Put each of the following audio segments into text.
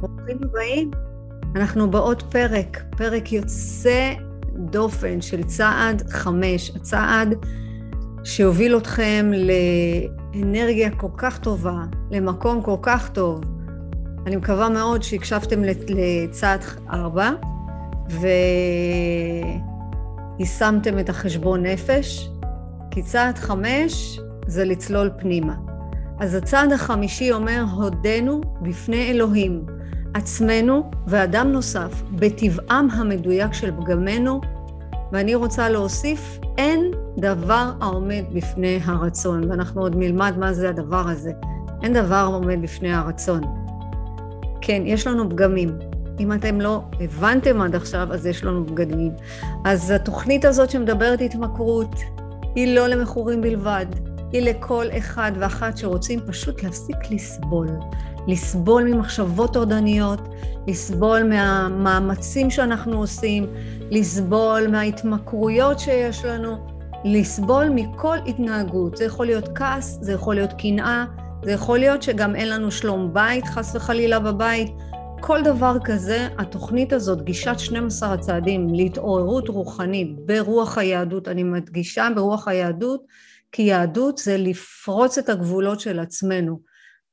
ברוכים הבאים. אנחנו בעוד פרק, פרק יוצא דופן של צעד חמש, הצעד שיוביל אתכם לאנרגיה כל כך טובה, למקום כל כך טוב. אני מקווה מאוד שהקשבתם לצעד ארבע, ויישמתם את החשבון נפש, כי צעד חמש זה לצלול פנימה. אז הצעד החמישי אומר, הודנו בפני אלוהים, עצמנו ואדם נוסף, בטבעם המדויק של פגמנו, ואני רוצה להוסיף, אין דבר העומד בפני הרצון, ואנחנו עוד נלמד מה זה הדבר הזה. אין דבר העומד בפני הרצון. כן, יש לנו פגמים. אם אתם לא הבנתם עד עכשיו, אז יש לנו פגמים. אז התוכנית הזאת שמדברת התמכרות, היא לא למכורים בלבד. היא לכל אחד ואחת שרוצים פשוט להפסיק לסבול. לסבול ממחשבות טורדניות, לסבול מהמאמצים שאנחנו עושים, לסבול מההתמכרויות שיש לנו, לסבול מכל התנהגות. זה יכול להיות כעס, זה יכול להיות קנאה, זה יכול להיות שגם אין לנו שלום בית, חס וחלילה בבית. כל דבר כזה, התוכנית הזאת, גישת 12 הצעדים להתעוררות רוחנית ברוח היהדות, אני מדגישה ברוח היהדות, כי יהדות זה לפרוץ את הגבולות של עצמנו.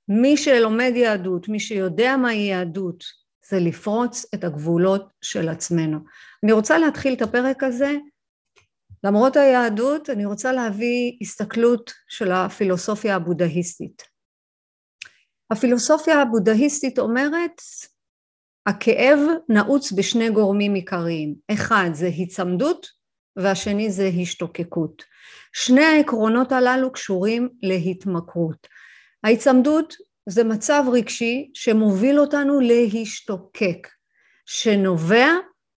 מי שלומד יהדות, מי שיודע מהי יהדות, זה לפרוץ את הגבולות של עצמנו. אני רוצה להתחיל את הפרק הזה, למרות היהדות, אני רוצה להביא הסתכלות של הפילוסופיה הבודהיסטית. הפילוסופיה הבודהיסטית אומרת, הכאב נעוץ בשני גורמים עיקריים, אחד זה היצמדות והשני זה השתוקקות. שני העקרונות הללו קשורים להתמכרות. ההיצמדות זה מצב רגשי שמוביל אותנו להשתוקק, שנובע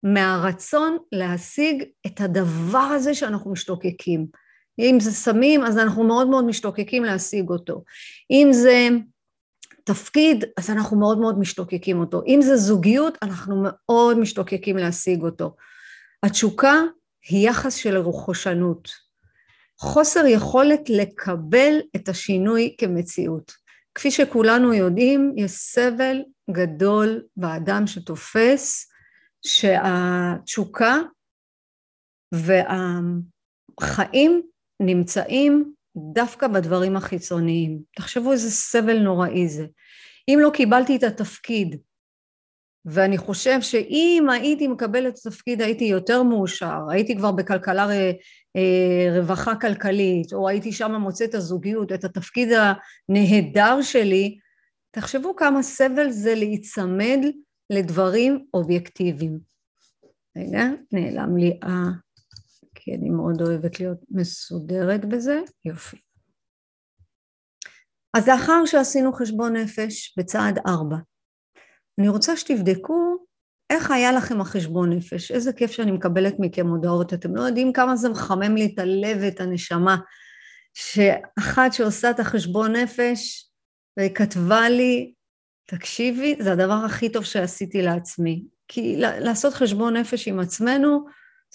מהרצון להשיג את הדבר הזה שאנחנו משתוקקים. אם זה סמים, אז אנחנו מאוד מאוד משתוקקים להשיג אותו. אם זה תפקיד, אז אנחנו מאוד מאוד משתוקקים אותו. אם זה זוגיות, אנחנו מאוד משתוקקים להשיג אותו. התשוקה היא יחס של רכושנות. חוסר יכולת לקבל את השינוי כמציאות. כפי שכולנו יודעים, יש סבל גדול באדם שתופס שהתשוקה והחיים נמצאים דווקא בדברים החיצוניים. תחשבו איזה סבל נוראי זה. אם לא קיבלתי את התפקיד ואני חושב שאם הייתי מקבלת את התפקיד הייתי יותר מאושר, הייתי כבר בכלכלה רווחה כלכלית, או הייתי שם מוצא את הזוגיות, את התפקיד הנהדר שלי, תחשבו כמה סבל זה להיצמד לדברים אובייקטיביים. רגע, נעלם לי ה... כי אני מאוד אוהבת להיות מסודרת בזה, יופי. אז לאחר שעשינו חשבון נפש בצעד ארבע, אני רוצה שתבדקו איך היה לכם החשבון נפש? איזה כיף שאני מקבלת מכם הודעות. אתם לא יודעים כמה זה מחמם לי את הלב ואת הנשמה. שאחת שעושה את החשבון נפש וכתבה לי, תקשיבי, זה הדבר הכי טוב שעשיתי לעצמי. כי לעשות חשבון נפש עם עצמנו,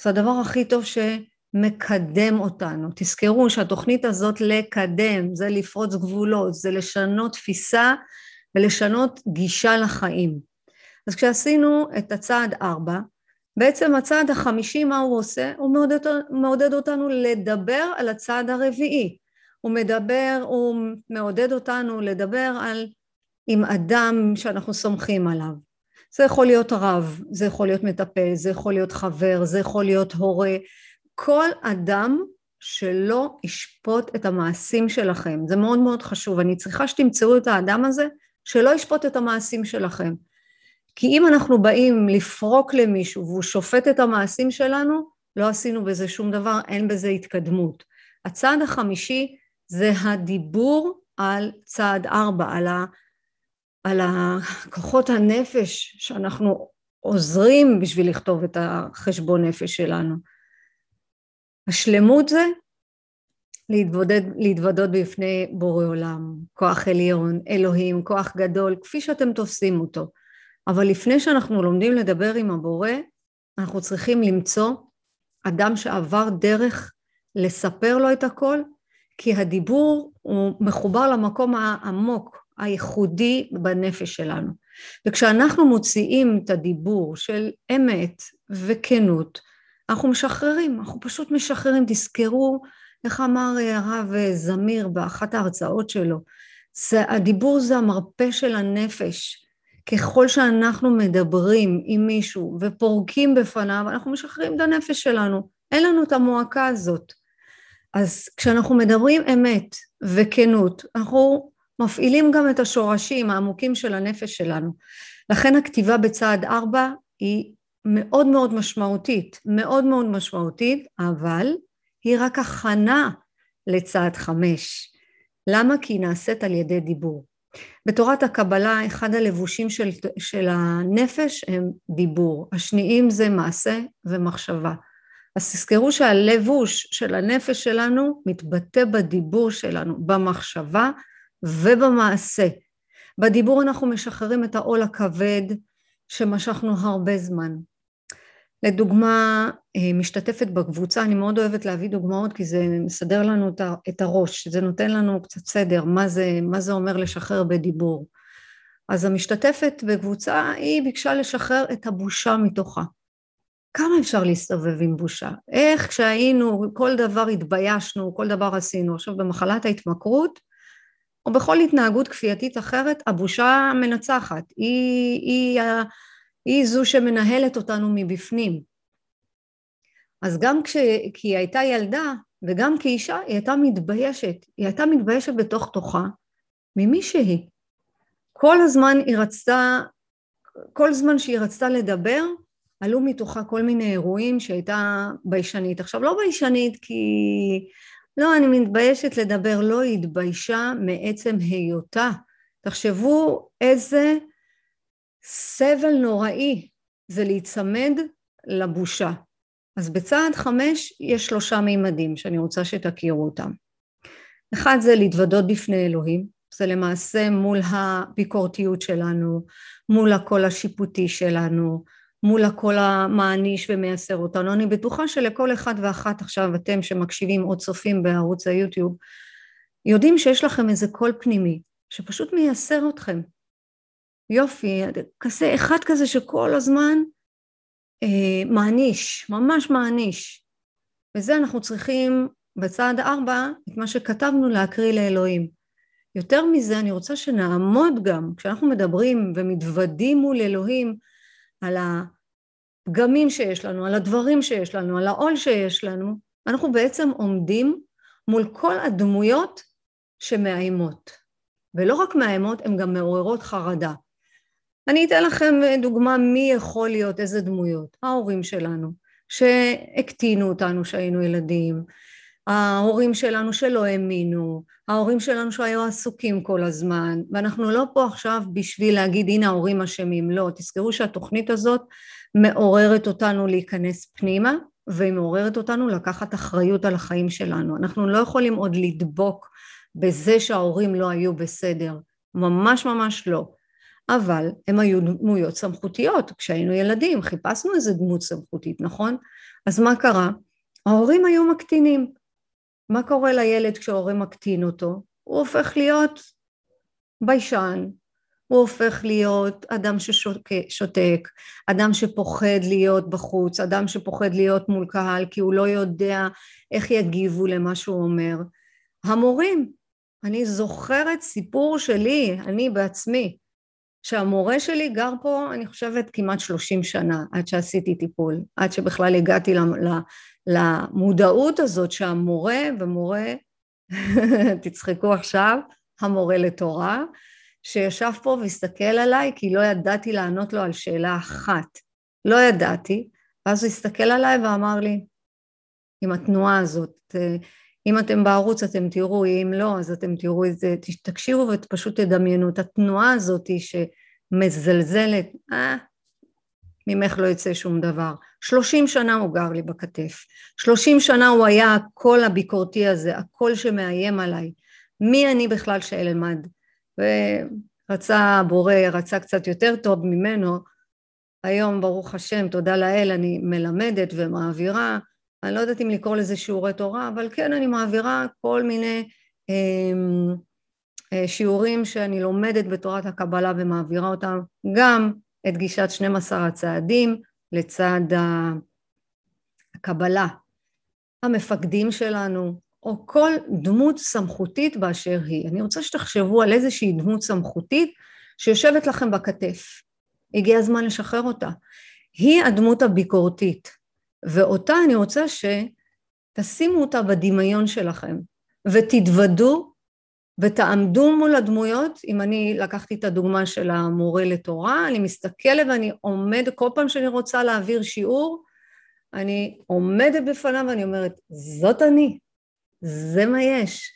זה הדבר הכי טוב שמקדם אותנו. תזכרו שהתוכנית הזאת לקדם, זה לפרוץ גבולות, זה לשנות תפיסה ולשנות גישה לחיים. אז כשעשינו את הצעד ארבע, בעצם הצעד החמישי, מה הוא עושה? הוא מעודד, מעודד אותנו לדבר על הצעד הרביעי. הוא מדבר, הוא מעודד אותנו לדבר על עם אדם שאנחנו סומכים עליו. זה יכול להיות רב, זה יכול להיות מטפל, זה יכול להיות חבר, זה יכול להיות הורה. כל אדם שלא ישפוט את המעשים שלכם. זה מאוד מאוד חשוב. אני צריכה שתמצאו את האדם הזה שלא ישפוט את המעשים שלכם. כי אם אנחנו באים לפרוק למישהו והוא שופט את המעשים שלנו, לא עשינו בזה שום דבר, אין בזה התקדמות. הצעד החמישי זה הדיבור על צעד ארבע, על, ה, על הכוחות הנפש שאנחנו עוזרים בשביל לכתוב את החשבון נפש שלנו. השלמות זה להתבודד, להתוודות בפני בורא עולם, כוח עליון, אלוהים, כוח גדול, כפי שאתם תופסים אותו. אבל לפני שאנחנו לומדים לדבר עם הבורא, אנחנו צריכים למצוא אדם שעבר דרך לספר לו את הכל, כי הדיבור הוא מחובר למקום העמוק הייחודי בנפש שלנו. וכשאנחנו מוציאים את הדיבור של אמת וכנות, אנחנו משחררים, אנחנו פשוט משחררים. תזכרו איך אמר הרב זמיר באחת ההרצאות שלו, הדיבור זה המרפא של הנפש. ככל שאנחנו מדברים עם מישהו ופורקים בפניו, אנחנו משחררים את הנפש שלנו. אין לנו את המועקה הזאת. אז כשאנחנו מדברים אמת וכנות, אנחנו מפעילים גם את השורשים העמוקים של הנפש שלנו. לכן הכתיבה בצעד ארבע היא מאוד מאוד משמעותית, מאוד מאוד משמעותית, אבל היא רק הכנה לצעד חמש. למה? כי היא נעשית על ידי דיבור. בתורת הקבלה אחד הלבושים של, של הנפש הם דיבור, השניים זה מעשה ומחשבה. אז תזכרו שהלבוש של הנפש שלנו מתבטא בדיבור שלנו, במחשבה ובמעשה. בדיבור אנחנו משחררים את העול הכבד שמשכנו הרבה זמן. לדוגמה, אה, משתתפת בקבוצה, אני מאוד אוהבת להביא דוגמאות כי זה מסדר לנו את הראש, זה נותן לנו קצת סדר, מה זה, מה זה אומר לשחרר בדיבור. אז המשתתפת בקבוצה, היא ביקשה לשחרר את הבושה מתוכה. כמה אפשר להסתובב עם בושה? איך כשהיינו, כל דבר התביישנו, כל דבר עשינו. עכשיו במחלת ההתמכרות, או בכל התנהגות כפייתית אחרת, הבושה מנצחת. היא, היא, היא, זו שמנהלת אותנו מבפנים. אז גם כש... כי היא הייתה ילדה, וגם כאישה, היא הייתה מתביישת. היא הייתה מתביישת בתוך תוכה ממי שהיא. כל הזמן היא רצתה, כל זמן שהיא רצתה לדבר, עלו מתוכה כל מיני אירועים שהייתה ביישנית. עכשיו, לא ביישנית כי... לא, אני מתביישת לדבר, לא, היא התביישה מעצם היותה. תחשבו איזה סבל נוראי זה להיצמד לבושה. אז בצעד חמש יש שלושה מימדים שאני רוצה שתכירו אותם. אחד זה להתוודות בפני אלוהים, זה למעשה מול הביקורתיות שלנו, מול הקול השיפוטי שלנו, מול הקול המעניש ומייסר אותנו. אני בטוחה שלכל אחד ואחת עכשיו, אתם שמקשיבים או צופים בערוץ היוטיוב, יודעים שיש לכם איזה קול פנימי שפשוט מייסר אתכם. יופי, כזה אחד כזה שכל הזמן אה, מעניש, ממש מעניש. וזה אנחנו צריכים בצעד ארבע, את מה שכתבנו להקריא לאלוהים. יותר מזה, אני רוצה שנעמוד גם, כשאנחנו מדברים ומתוודים מול אלוהים, על הפגמים שיש לנו, על הדברים שיש לנו, על העול שיש לנו, אנחנו בעצם עומדים מול כל הדמויות שמאיימות. ולא רק מאיימות, הן גם מעוררות חרדה. אני אתן לכם דוגמה מי יכול להיות, איזה דמויות. ההורים שלנו, שהקטינו אותנו כשהיינו ילדים, ההורים שלנו שלא האמינו, ההורים שלנו שהיו עסוקים כל הזמן, ואנחנו לא פה עכשיו בשביל להגיד הנה ההורים אשמים, לא, תזכרו שהתוכנית הזאת מעוררת אותנו להיכנס פנימה, והיא מעוררת אותנו לקחת אחריות על החיים שלנו. אנחנו לא יכולים עוד לדבוק בזה שההורים לא היו בסדר, ממש ממש לא. אבל הם היו דמויות סמכותיות, כשהיינו ילדים חיפשנו איזה דמות סמכותית, נכון? אז מה קרה? ההורים היו מקטינים, מה קורה לילד כשההורה מקטין אותו? הוא הופך להיות ביישן, הוא הופך להיות אדם ששותק, אדם שפוחד להיות בחוץ, אדם שפוחד להיות מול קהל כי הוא לא יודע איך יגיבו למה שהוא אומר. המורים, אני זוכרת סיפור שלי, אני בעצמי, שהמורה שלי גר פה, אני חושבת, כמעט שלושים שנה, עד שעשיתי טיפול, עד שבכלל הגעתי למודעות הזאת שהמורה, ומורה, תצחקו עכשיו, המורה לתורה, שישב פה והסתכל עליי כי לא ידעתי לענות לו על שאלה אחת. לא ידעתי, ואז הוא הסתכל עליי ואמר לי, עם התנועה הזאת, אם אתם בערוץ אתם תראו, אם לא אז אתם תראו את זה, תקשיבו ופשוט תדמיינו את התנועה הזאת שמזלזלת, אה, ממך לא יצא שום דבר. שלושים שנה הוא גר לי בכתף, שלושים שנה הוא היה הקול הביקורתי הזה, הקול שמאיים עליי. מי אני בכלל שאלמד? ורצה בורא, רצה קצת יותר טוב ממנו. היום ברוך השם, תודה לאל, אני מלמדת ומעבירה, אני לא יודעת אם לקרוא לזה שיעורי תורה, אבל כן אני מעבירה כל מיני אה, אה, שיעורים שאני לומדת בתורת הקבלה ומעבירה אותם, גם את גישת 12 הצעדים לצד הקבלה, המפקדים שלנו, או כל דמות סמכותית באשר היא. אני רוצה שתחשבו על איזושהי דמות סמכותית שיושבת לכם בכתף. הגיע הזמן לשחרר אותה. היא הדמות הביקורתית, ואותה אני רוצה שתשימו אותה בדמיון שלכם, ותתוודו ותעמדו מול הדמויות, אם אני לקחתי את הדוגמה של המורה לתורה, אני מסתכלת ואני עומד, כל פעם שאני רוצה להעביר שיעור, אני עומדת בפניו ואני אומרת, זאת אני, זה מה יש.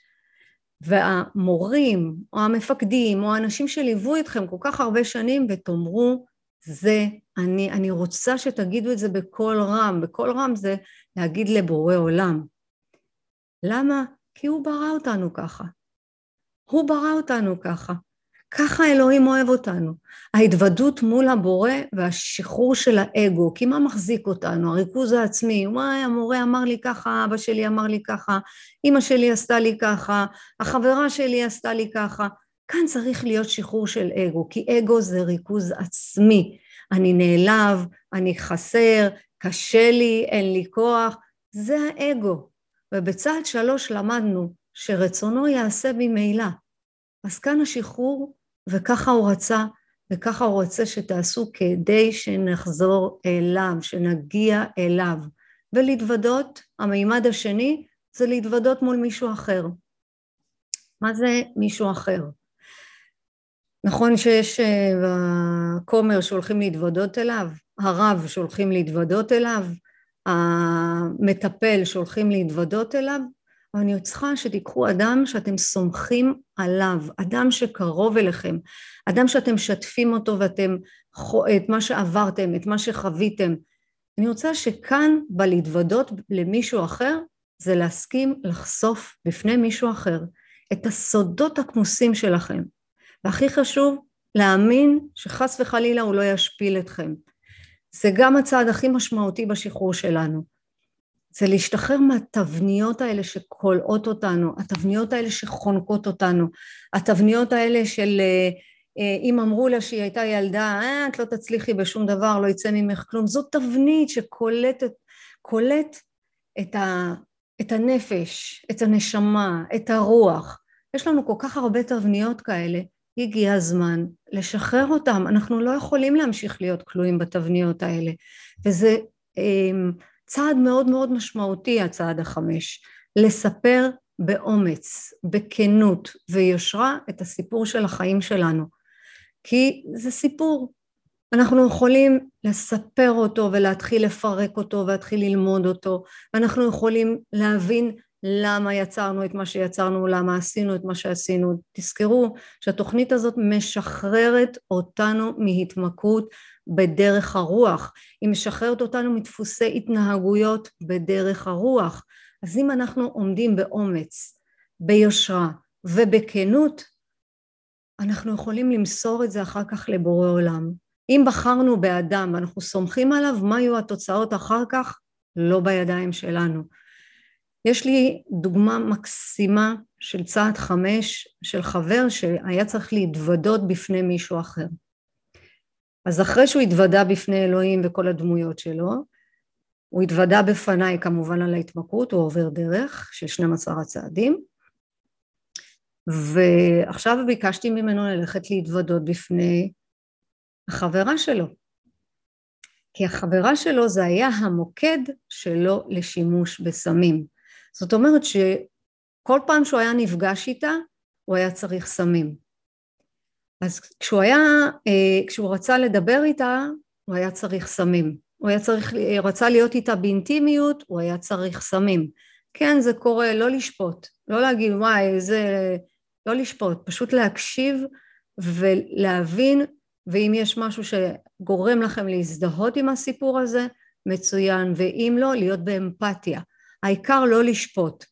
והמורים, או המפקדים, או האנשים שליוו אתכם כל כך הרבה שנים, ותאמרו, זה אני, אני רוצה שתגידו את זה בקול רם, בקול רם זה להגיד לבורא עולם. למה? כי הוא ברא אותנו ככה. הוא ברא אותנו ככה. ככה אלוהים אוהב אותנו. ההתוודות מול הבורא והשחרור של האגו, כי מה מחזיק אותנו? הריכוז העצמי, וואי, המורה אמר לי ככה, אבא שלי אמר לי ככה, אימא שלי עשתה לי ככה, החברה שלי עשתה לי ככה. כאן צריך להיות שחרור של אגו, כי אגו זה ריכוז עצמי. אני נעלב, אני חסר, קשה לי, אין לי כוח, זה האגו. ובצעד שלוש למדנו שרצונו יעשה ממילא. אז כאן השחרור, וככה הוא רצה, וככה הוא רוצה שתעשו כדי שנחזור אליו, שנגיע אליו. ולהתוודות, המימד השני, זה להתוודות מול מישהו אחר. מה זה מישהו אחר? נכון שיש אה, בכומר שהולכים להתוודות אליו, הרב שהולכים להתוודות אליו, המטפל שהולכים להתוודות אליו, אבל אני צריכה שתיקחו אדם שאתם סומכים עליו, אדם שקרוב אליכם, אדם שאתם משתפים אותו ואתם, את מה שעברתם, את מה שחוויתם. אני רוצה שכאן בלהתוודות למישהו אחר, זה להסכים לחשוף בפני מישהו אחר את הסודות הכמוסים שלכם. והכי חשוב, להאמין שחס וחלילה הוא לא ישפיל אתכם. זה גם הצעד הכי משמעותי בשחרור שלנו. זה להשתחרר מהתבניות האלה שכולאות אותנו, התבניות האלה שחונקות אותנו, התבניות האלה של אה, אה, אם אמרו לה שהיא הייתה ילדה, אה, את לא תצליחי בשום דבר, לא יצא ממך כלום, זו תבנית שקולטת קולט את, ה, את הנפש, את הנשמה, את הרוח. יש לנו כל כך הרבה תבניות כאלה, הגיע הזמן לשחרר אותם, אנחנו לא יכולים להמשיך להיות כלואים בתבניות האלה, וזה אה, צעד מאוד מאוד משמעותי הצעד החמש, לספר באומץ, בכנות ויושרה את הסיפור של החיים שלנו. כי זה סיפור, אנחנו יכולים לספר אותו ולהתחיל לפרק אותו ולהתחיל ללמוד אותו, אנחנו יכולים להבין למה יצרנו את מה שיצרנו, למה עשינו את מה שעשינו. תזכרו שהתוכנית הזאת משחררת אותנו מהתמכרות בדרך הרוח, היא משחררת אותנו מדפוסי התנהגויות בדרך הרוח. אז אם אנחנו עומדים באומץ, ביושרה ובכנות, אנחנו יכולים למסור את זה אחר כך לבורא עולם. אם בחרנו באדם ואנחנו סומכים עליו, מה יהיו התוצאות אחר כך? לא בידיים שלנו. יש לי דוגמה מקסימה של צעד חמש של חבר שהיה צריך להתוודות בפני מישהו אחר. אז אחרי שהוא התוודה בפני אלוהים וכל הדמויות שלו, הוא התוודה בפניי כמובן על ההתמכרות, הוא עובר דרך של 12 הצעדים, ועכשיו ביקשתי ממנו ללכת להתוודות בפני החברה שלו. כי החברה שלו זה היה המוקד שלו לשימוש בסמים. זאת אומרת שכל פעם שהוא היה נפגש איתה, הוא היה צריך סמים. אז כשהוא היה, אה, כשהוא רצה לדבר איתה, הוא היה צריך סמים. הוא היה צריך, רצה להיות איתה באינטימיות, הוא היה צריך סמים. כן, זה קורה, לא לשפוט, לא להגיד וואי, זה... לא לשפוט, פשוט להקשיב ולהבין, ואם יש משהו שגורם לכם להזדהות עם הסיפור הזה, מצוין, ואם לא, להיות באמפתיה. העיקר לא לשפוט.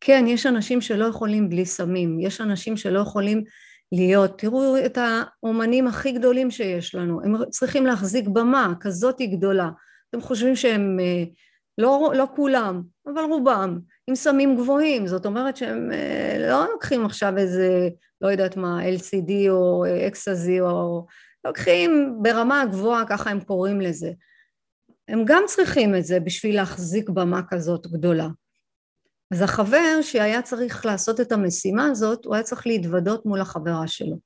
כן, יש אנשים שלא יכולים בלי סמים, יש אנשים שלא יכולים להיות, תראו את האומנים הכי גדולים שיש לנו, הם צריכים להחזיק במה כזאת גדולה, אתם חושבים שהם אה, לא, לא כולם, אבל רובם, עם סמים גבוהים, זאת אומרת שהם אה, לא לוקחים עכשיו איזה, לא יודעת מה, LCD או אקסזי או... לוקחים ברמה גבוהה, ככה הם קוראים לזה. הם גם צריכים את זה בשביל להחזיק במה כזאת גדולה. אז החבר שהיה צריך לעשות את המשימה הזאת, הוא היה צריך להתוודות מול החברה שלו.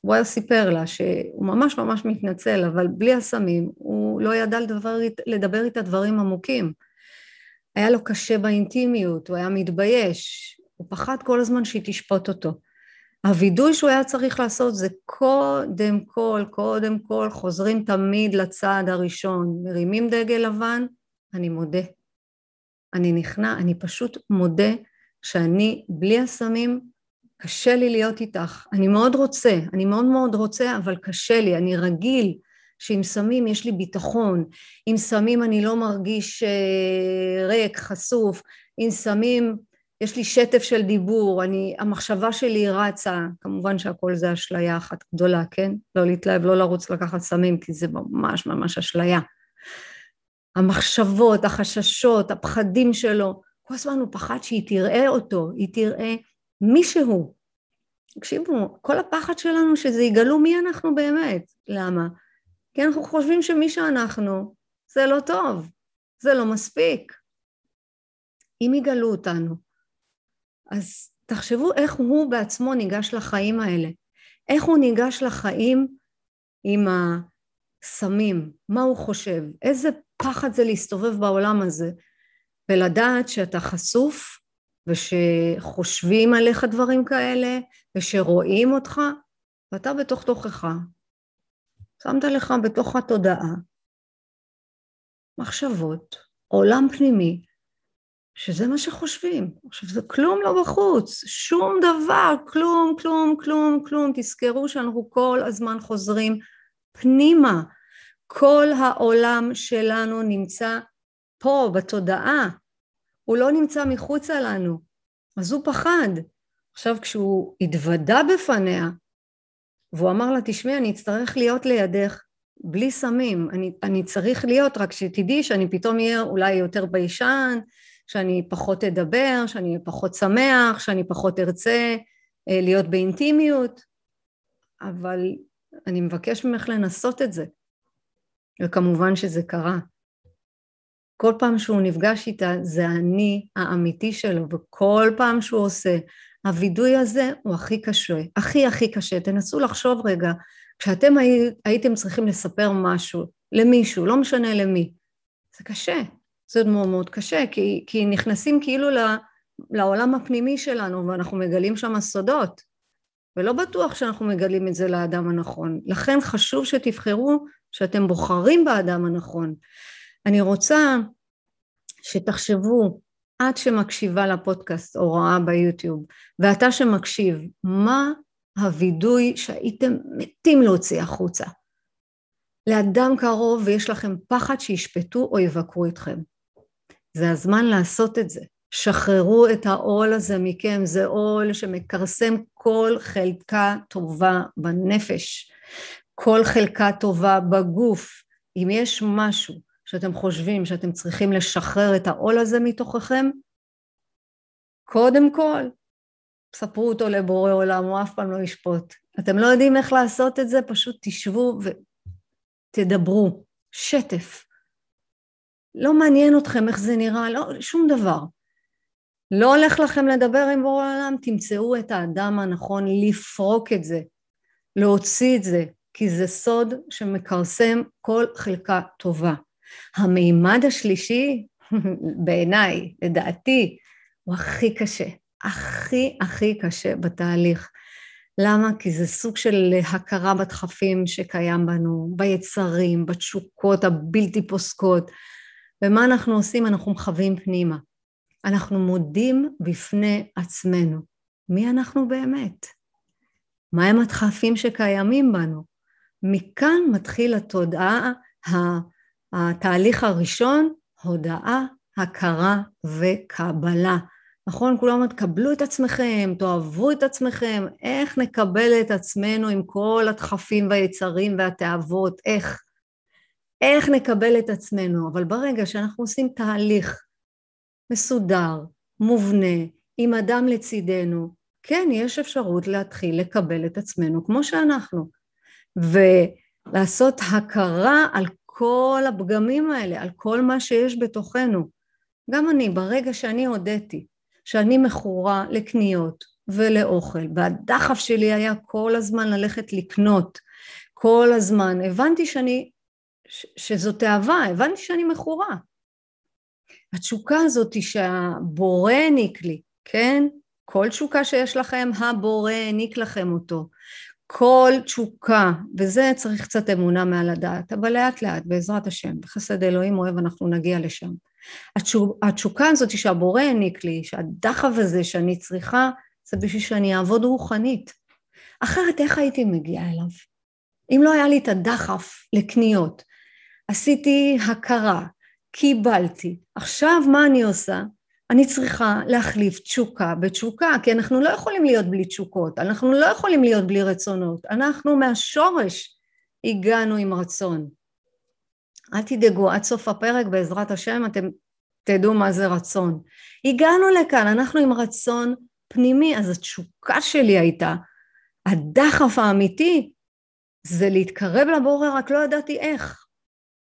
הוא היה סיפר לה שהוא ממש ממש מתנצל, אבל בלי הסמים הוא לא ידע לדבר, לדבר איתה דברים עמוקים. היה לו קשה באינטימיות, הוא היה מתבייש, הוא פחד כל הזמן שהיא תשפוט אותו. הווידוי שהוא היה צריך לעשות זה קודם כל, קודם כל, חוזרים תמיד לצעד הראשון, מרימים דגל לבן, אני מודה. אני נכנע, אני פשוט מודה שאני בלי הסמים, קשה לי להיות איתך. אני מאוד רוצה, אני מאוד מאוד רוצה, אבל קשה לי, אני רגיל שעם סמים יש לי ביטחון, עם סמים אני לא מרגיש אה, ריק, חשוף, עם סמים יש לי שטף של דיבור, אני, המחשבה שלי רצה, כמובן שהכל זה אשליה אחת גדולה, כן? לא להתלהב, לא לרוץ לקחת סמים, כי זה ממש ממש אשליה. המחשבות, החששות, הפחדים שלו, כל הזמן הוא פחד שהיא תראה אותו, היא תראה מישהו. תקשיבו, כל הפחד שלנו שזה יגלו מי אנחנו באמת. למה? כי אנחנו חושבים שמי שאנחנו זה לא טוב, זה לא מספיק. אם יגלו אותנו, אז תחשבו איך הוא בעצמו ניגש לחיים האלה. איך הוא ניגש לחיים עם הסמים, מה הוא חושב, איזה פחד זה להסתובב בעולם הזה, ולדעת שאתה חשוף ושחושבים עליך דברים כאלה ושרואים אותך, ואתה בתוך תוכך. שמת לך בתוך התודעה מחשבות, עולם פנימי, שזה מה שחושבים. עכשיו, זה כלום לא בחוץ, שום דבר, כלום, כלום, כלום, כלום. תזכרו שאנחנו כל הזמן חוזרים פנימה. כל העולם שלנו נמצא פה, בתודעה. הוא לא נמצא מחוצה לנו. אז הוא פחד. עכשיו, כשהוא התוודה בפניה, והוא אמר לה, תשמעי, אני אצטרך להיות לידך בלי סמים. אני, אני צריך להיות, רק שתדעי שאני פתאום אהיה אולי יותר ביישן, שאני פחות אדבר, שאני פחות שמח, שאני פחות ארצה אה, להיות באינטימיות, אבל אני מבקש ממך לנסות את זה. וכמובן שזה קרה. כל פעם שהוא נפגש איתה זה אני האמיתי שלו, וכל פעם שהוא עושה, הווידוי הזה הוא הכי קשה, הכי הכי קשה. תנסו לחשוב רגע, כשאתם הי, הייתם צריכים לספר משהו למישהו, לא משנה למי, זה קשה, זה מאוד מאוד קשה, כי, כי נכנסים כאילו לעולם הפנימי שלנו ואנחנו מגלים שם סודות, ולא בטוח שאנחנו מגלים את זה לאדם הנכון. לכן חשוב שתבחרו שאתם בוחרים באדם הנכון. אני רוצה שתחשבו, את שמקשיבה לפודקאסט או רואה ביוטיוב, ואתה שמקשיב, מה הווידוי שהייתם מתים להוציא החוצה? לאדם קרוב ויש לכם פחד שישפטו או יבקרו אתכם. זה הזמן לעשות את זה. שחררו את העול הזה מכם, זה עול שמכרסם כל חלקה טובה בנפש, כל חלקה טובה בגוף. אם יש משהו שאתם חושבים שאתם צריכים לשחרר את העול הזה מתוככם, קודם כל, ספרו אותו לבורא עולם, הוא אף פעם לא ישפוט. אתם לא יודעים איך לעשות את זה, פשוט תשבו ותדברו. שטף. לא מעניין אתכם איך זה נראה, לא, שום דבר. לא הולך לכם לדבר עם בורא העולם, תמצאו את האדם הנכון לפרוק את זה, להוציא את זה, כי זה סוד שמכרסם כל חלקה טובה. המימד השלישי, בעיניי, לדעתי, הוא הכי קשה, הכי הכי קשה בתהליך. למה? כי זה סוג של הכרה בדחפים שקיים בנו, ביצרים, בתשוקות הבלתי פוסקות, ומה אנחנו עושים? אנחנו מכוונים פנימה. אנחנו מודים בפני עצמנו. מי אנחנו באמת? מהם הדחפים שקיימים בנו? מכאן מתחיל התודעה, התהליך הראשון, הודאה, הכרה וקבלה. נכון? כולם אומרים, קבלו את עצמכם, תאהבו את עצמכם, איך נקבל את עצמנו עם כל הדחפים והיצרים והתאוות, איך? איך נקבל את עצמנו, אבל ברגע שאנחנו עושים תהליך מסודר, מובנה, עם אדם לצידנו, כן, יש אפשרות להתחיל לקבל את עצמנו כמו שאנחנו, ולעשות הכרה על כל הפגמים האלה, על כל מה שיש בתוכנו. גם אני, ברגע שאני הודיתי שאני מכורה לקניות ולאוכל, והדחף שלי היה כל הזמן ללכת לקנות, כל הזמן, הבנתי שאני, ש, שזו תאווה, הבנתי שאני מכורה. התשוקה הזאת שהבורא העניק לי, כן? כל תשוקה שיש לכם, הבורא העניק לכם אותו. כל תשוקה, וזה צריך קצת אמונה מעל הדעת, אבל לאט לאט, בעזרת השם, בחסד אלוהים אוהב, אנחנו נגיע לשם. התשוקה הזאת שהבורא העניק לי, שהדחף הזה שאני צריכה, זה בשביל שאני אעבוד רוחנית. אחרת איך הייתי מגיעה אליו? אם לא היה לי את הדחף לקניות, עשיתי הכרה, קיבלתי, עכשיו מה אני עושה? אני צריכה להחליף תשוקה בתשוקה, כי אנחנו לא יכולים להיות בלי תשוקות, אנחנו לא יכולים להיות בלי רצונות, אנחנו מהשורש הגענו עם רצון. אל תדאגו, עד סוף הפרק בעזרת השם אתם תדעו מה זה רצון. הגענו לכאן, אנחנו עם רצון פנימי, אז התשוקה שלי הייתה, הדחף האמיתי זה להתקרב לבורא, רק לא ידעתי איך.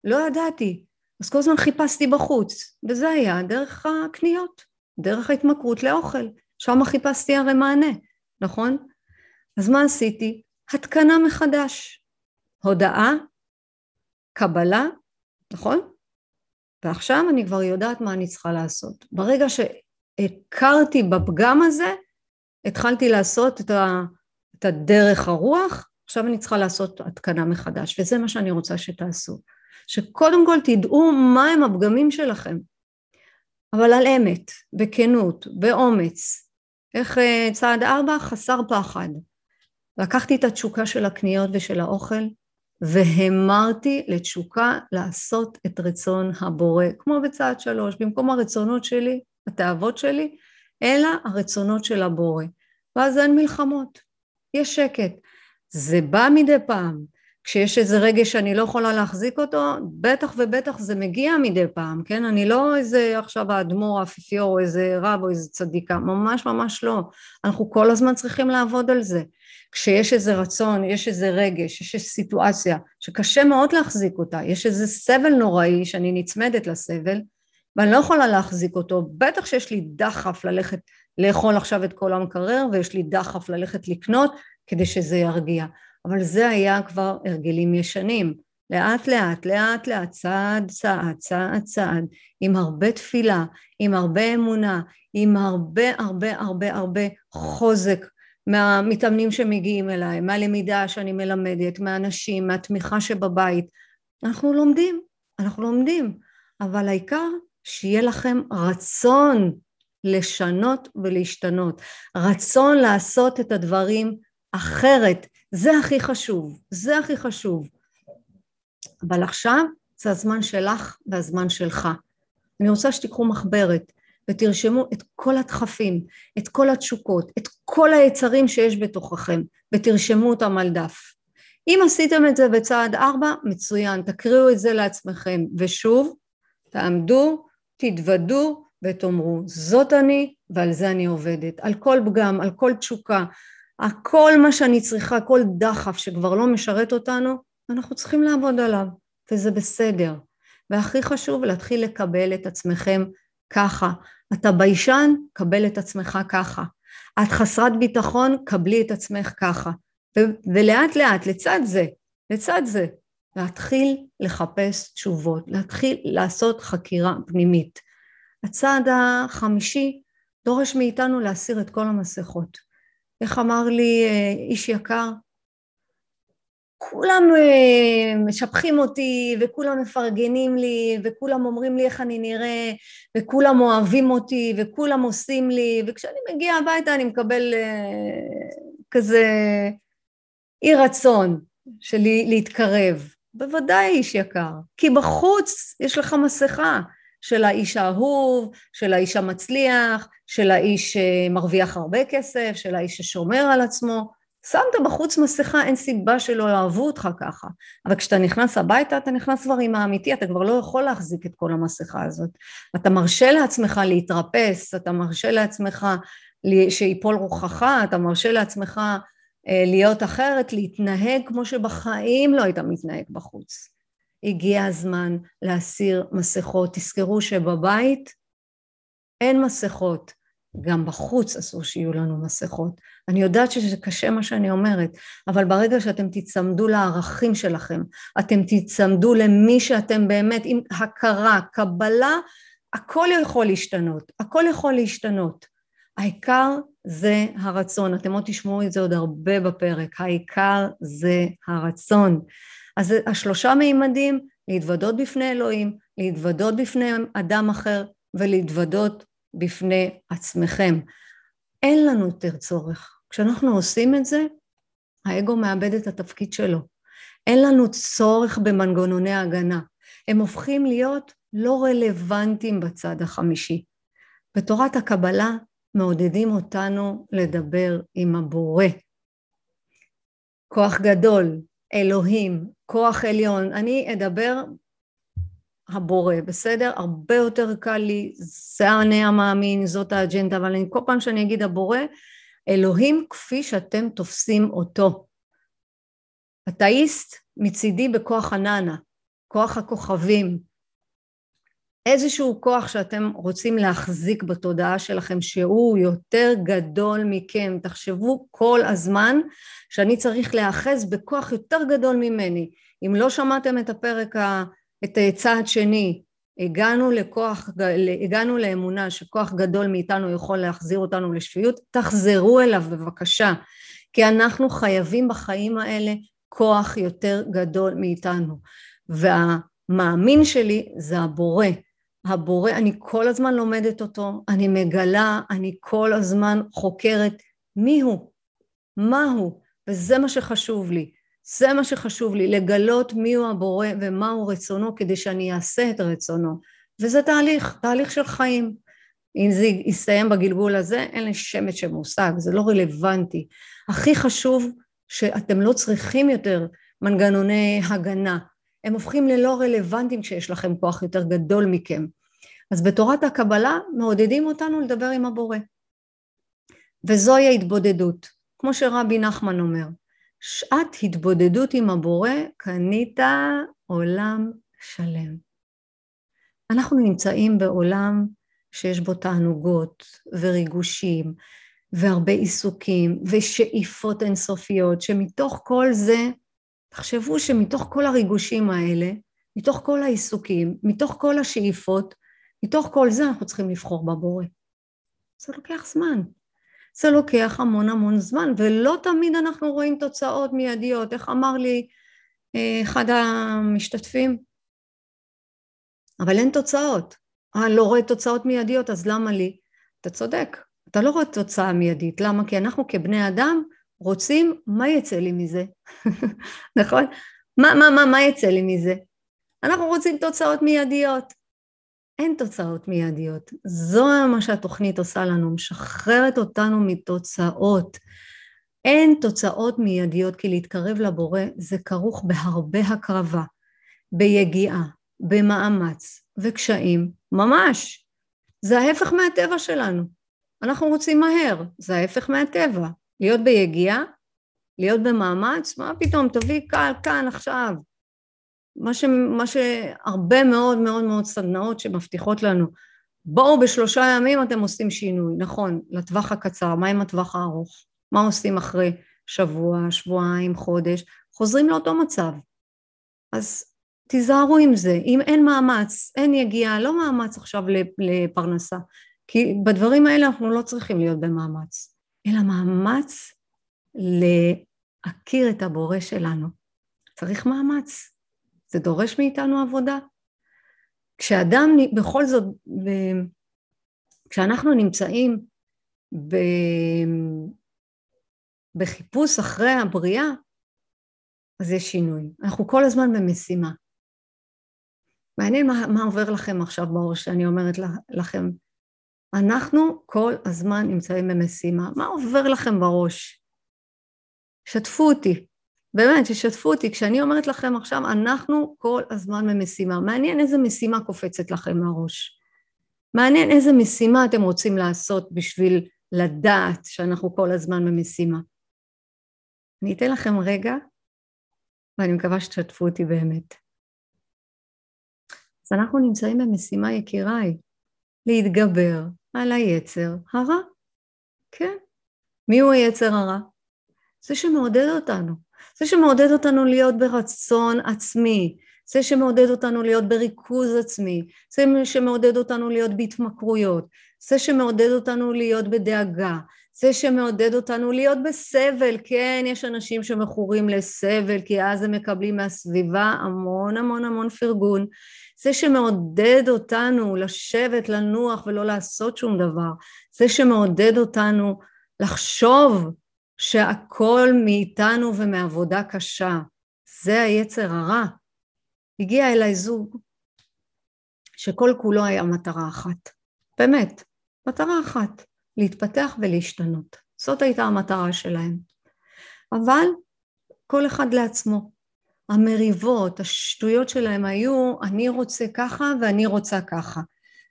לא ידעתי. אז כל הזמן חיפשתי בחוץ, וזה היה דרך הקניות, דרך ההתמכרות לאוכל. שם חיפשתי הרי מענה, נכון? אז מה עשיתי? התקנה מחדש. הודאה, קבלה, נכון? ועכשיו אני כבר יודעת מה אני צריכה לעשות. ברגע שהכרתי בפגם הזה, התחלתי לעשות את, ה, את הדרך הרוח, עכשיו אני צריכה לעשות התקנה מחדש, וזה מה שאני רוצה שתעשו. שקודם כל תדעו מהם הפגמים שלכם, אבל על אמת, בכנות, באומץ. איך אה, צעד ארבע? חסר פחד. לקחתי את התשוקה של הקניות ושל האוכל והמרתי לתשוקה לעשות את רצון הבורא, כמו בצעד שלוש, במקום הרצונות שלי, התאוות שלי, אלא הרצונות של הבורא. ואז אין מלחמות, יש שקט. זה בא מדי פעם, כשיש איזה רגש שאני לא יכולה להחזיק אותו, בטח ובטח זה מגיע מדי פעם, כן? אני לא איזה עכשיו האדמו"ר, האפיפיור, או איזה רב או איזה צדיקה, ממש ממש לא. אנחנו כל הזמן צריכים לעבוד על זה. כשיש איזה רצון, יש איזה רגש, יש איזו סיטואציה שקשה מאוד להחזיק אותה, יש איזה סבל נוראי שאני נצמדת לסבל, ואני לא יכולה להחזיק אותו, בטח שיש לי דחף ללכת לאכול עכשיו את כל המקרר, ויש לי דחף ללכת לקנות כדי שזה ירגיע. אבל זה היה כבר הרגלים ישנים. לאט לאט, לאט לאט, צעד צעד, צעד צעד, עם הרבה תפילה, עם הרבה אמונה, עם הרבה הרבה הרבה הרבה חוזק מהמתאמנים שמגיעים אליי, מהלמידה שאני מלמדת, מהאנשים, מהתמיכה שבבית. אנחנו לומדים, אנחנו לומדים, אבל העיקר שיהיה לכם רצון לשנות ולהשתנות, רצון לעשות את הדברים אחרת, זה הכי חשוב, זה הכי חשוב. אבל עכשיו זה הזמן שלך והזמן שלך. אני רוצה שתיקחו מחברת ותרשמו את כל הדחפים, את כל התשוקות, את כל היצרים שיש בתוככם, ותרשמו אותם על דף. אם עשיתם את זה בצעד ארבע, מצוין, תקריאו את זה לעצמכם, ושוב, תעמדו, תתוודו ותאמרו, זאת אני ועל זה אני עובדת, על כל פגם, על כל תשוקה, הכל מה שאני צריכה, כל דחף שכבר לא משרת אותנו, אנחנו צריכים לעבוד עליו, וזה בסדר. והכי חשוב, להתחיל לקבל את עצמכם ככה. אתה ביישן, קבל את עצמך ככה. את חסרת ביטחון, קבלי את עצמך ככה. ו- ולאט לאט, לצד זה, לצד זה, להתחיל לחפש תשובות, להתחיל לעשות חקירה פנימית. הצעד החמישי דורש מאיתנו להסיר את כל המסכות. איך אמר לי אה, איש יקר? כולם אה, משבחים אותי וכולם מפרגנים לי וכולם אומרים לי איך אני נראה וכולם אוהבים אותי וכולם עושים לי וכשאני מגיעה הביתה אני מקבל אה, כזה אי רצון של להתקרב. בוודאי איש יקר, כי בחוץ יש לך מסכה של האיש האהוב, של האיש המצליח, של האיש שמרוויח הרבה כסף, של האיש ששומר על עצמו, שמת בחוץ מסכה, אין סיבה שלא יאהבו אותך ככה. אבל כשאתה נכנס הביתה, אתה נכנס כבר עם האמיתי, אתה כבר לא יכול להחזיק את כל המסכה הזאת. אתה מרשה לעצמך להתרפס, אתה מרשה לעצמך שיפול רוחך, אתה מרשה לעצמך אה, להיות אחרת, להתנהג כמו שבחיים לא היית מתנהג בחוץ. הגיע הזמן להסיר מסכות. תזכרו שבבית אין מסכות, גם בחוץ אסור שיהיו לנו מסכות. אני יודעת שזה קשה מה שאני אומרת, אבל ברגע שאתם תצמדו לערכים שלכם, אתם תצמדו למי שאתם באמת, עם הכרה, קבלה, הכל יכול להשתנות, הכל יכול להשתנות. העיקר זה הרצון, אתם עוד תשמעו את זה עוד הרבה בפרק, העיקר זה הרצון. אז השלושה מימדים, להתוודות בפני אלוהים, להתוודות בפני אדם אחר ולהתוודות בפני עצמכם. אין לנו יותר צורך. כשאנחנו עושים את זה, האגו מאבד את התפקיד שלו. אין לנו צורך במנגנוני הגנה. הם הופכים להיות לא רלוונטיים בצד החמישי. בתורת הקבלה מעודדים אותנו לדבר עם הבורא. כוח גדול, אלוהים, כוח עליון. אני אדבר הבורא, בסדר? הרבה יותר קל לי, זה אני המאמין, זאת האג'נדה, אבל אני, כל פעם שאני אגיד הבורא, אלוהים כפי שאתם תופסים אותו. אתאיסט מצידי בכוח הננה, כוח הכוכבים, איזשהו כוח שאתם רוצים להחזיק בתודעה שלכם שהוא יותר גדול מכם. תחשבו כל הזמן שאני צריך להאחז בכוח יותר גדול ממני. אם לא שמעתם את הפרק, ה... את צעד שני, הגענו לכוח, הגענו לאמונה שכוח גדול מאיתנו יכול להחזיר אותנו לשפיות, תחזרו אליו בבקשה, כי אנחנו חייבים בחיים האלה כוח יותר גדול מאיתנו. והמאמין שלי זה הבורא. הבורא, אני כל הזמן לומדת אותו, אני מגלה, אני כל הזמן חוקרת מי הוא, מה הוא, וזה מה שחשוב לי. זה מה שחשוב לי, לגלות מיהו הבורא ומהו רצונו כדי שאני אעשה את רצונו. וזה תהליך, תהליך של חיים. אם זה יסתיים בגלגול הזה, אין לי שמץ של מושג, זה לא רלוונטי. הכי חשוב שאתם לא צריכים יותר מנגנוני הגנה. הם הופכים ללא רלוונטיים כשיש לכם כוח יותר גדול מכם. אז בתורת הקבלה מעודדים אותנו לדבר עם הבורא. וזוהי ההתבודדות, כמו שרבי נחמן אומר. שעת התבודדות עם הבורא, קנית עולם שלם. אנחנו נמצאים בעולם שיש בו תענוגות וריגושים והרבה עיסוקים ושאיפות אינסופיות, שמתוך כל זה, תחשבו שמתוך כל הריגושים האלה, מתוך כל העיסוקים, מתוך כל השאיפות, מתוך כל זה אנחנו צריכים לבחור בבורא. זה לוקח זמן. זה לוקח המון המון זמן, ולא תמיד אנחנו רואים תוצאות מיידיות. איך אמר לי אה, אחד המשתתפים? אבל אין תוצאות. אה, לא רואה תוצאות מיידיות, אז למה לי? אתה צודק, אתה לא רואה תוצאה מיידית. למה? כי אנחנו כבני אדם רוצים, מה יצא לי מזה? נכון? מה, מה, מה, מה יצא לי מזה? אנחנו רוצים תוצאות מיידיות. אין תוצאות מיידיות. זו מה שהתוכנית עושה לנו, משחררת אותנו מתוצאות. אין תוצאות מיידיות, כי להתקרב לבורא זה כרוך בהרבה הקרבה, ביגיעה, במאמץ וקשיים, ממש. זה ההפך מהטבע שלנו. אנחנו רוצים מהר, זה ההפך מהטבע. להיות ביגיעה, להיות במאמץ, מה פתאום, תביא קל כאן עכשיו. מה, ש, מה שהרבה מאוד מאוד מאוד סדנאות שמבטיחות לנו, בואו בשלושה ימים אתם עושים שינוי, נכון, לטווח הקצר, מה עם הטווח הארוך? מה עושים אחרי שבוע, שבועיים, חודש? חוזרים לאותו מצב. אז תיזהרו עם זה, אם אין מאמץ, אין יגיעה, לא מאמץ עכשיו לפרנסה, כי בדברים האלה אנחנו לא צריכים להיות במאמץ, אלא מאמץ להכיר את הבורא שלנו. צריך מאמץ. זה דורש מאיתנו עבודה. כשאדם, בכל זאת, כשאנחנו נמצאים ב... בחיפוש אחרי הבריאה, אז יש שינוי. אנחנו כל הזמן במשימה. מעניין מה, מה עובר לכם עכשיו בראש שאני אומרת לכם. אנחנו כל הזמן נמצאים במשימה. מה עובר לכם בראש? שתפו אותי, באמת, ששתפו אותי. כשאני אומרת לכם עכשיו, אנחנו כל הזמן במשימה. מעניין איזה משימה קופצת לכם מהראש. מעניין איזה משימה אתם רוצים לעשות בשביל לדעת שאנחנו כל הזמן במשימה. אני אתן לכם רגע, ואני מקווה שתשתפו אותי באמת. אז אנחנו נמצאים במשימה, יקיריי, להתגבר על היצר הרע. כן. מי הוא היצר הרע? זה שמעודד אותנו. זה שמעודד אותנו להיות ברצון עצמי, זה שמעודד אותנו להיות בריכוז עצמי, זה שמעודד אותנו להיות בהתמכרויות, זה שמעודד אותנו להיות בדאגה, זה שמעודד אותנו להיות בסבל, כן, יש אנשים שמכורים לסבל, כי אז הם מקבלים מהסביבה המון המון המון פרגון, זה שמעודד אותנו לשבת, לנוח ולא לעשות שום דבר, זה שמעודד אותנו לחשוב שהכל מאיתנו ומעבודה קשה, זה היצר הרע. הגיע אליי זוג שכל כולו היה מטרה אחת, באמת, מטרה אחת, להתפתח ולהשתנות. זאת הייתה המטרה שלהם. אבל כל אחד לעצמו. המריבות, השטויות שלהם היו, אני רוצה ככה ואני רוצה ככה.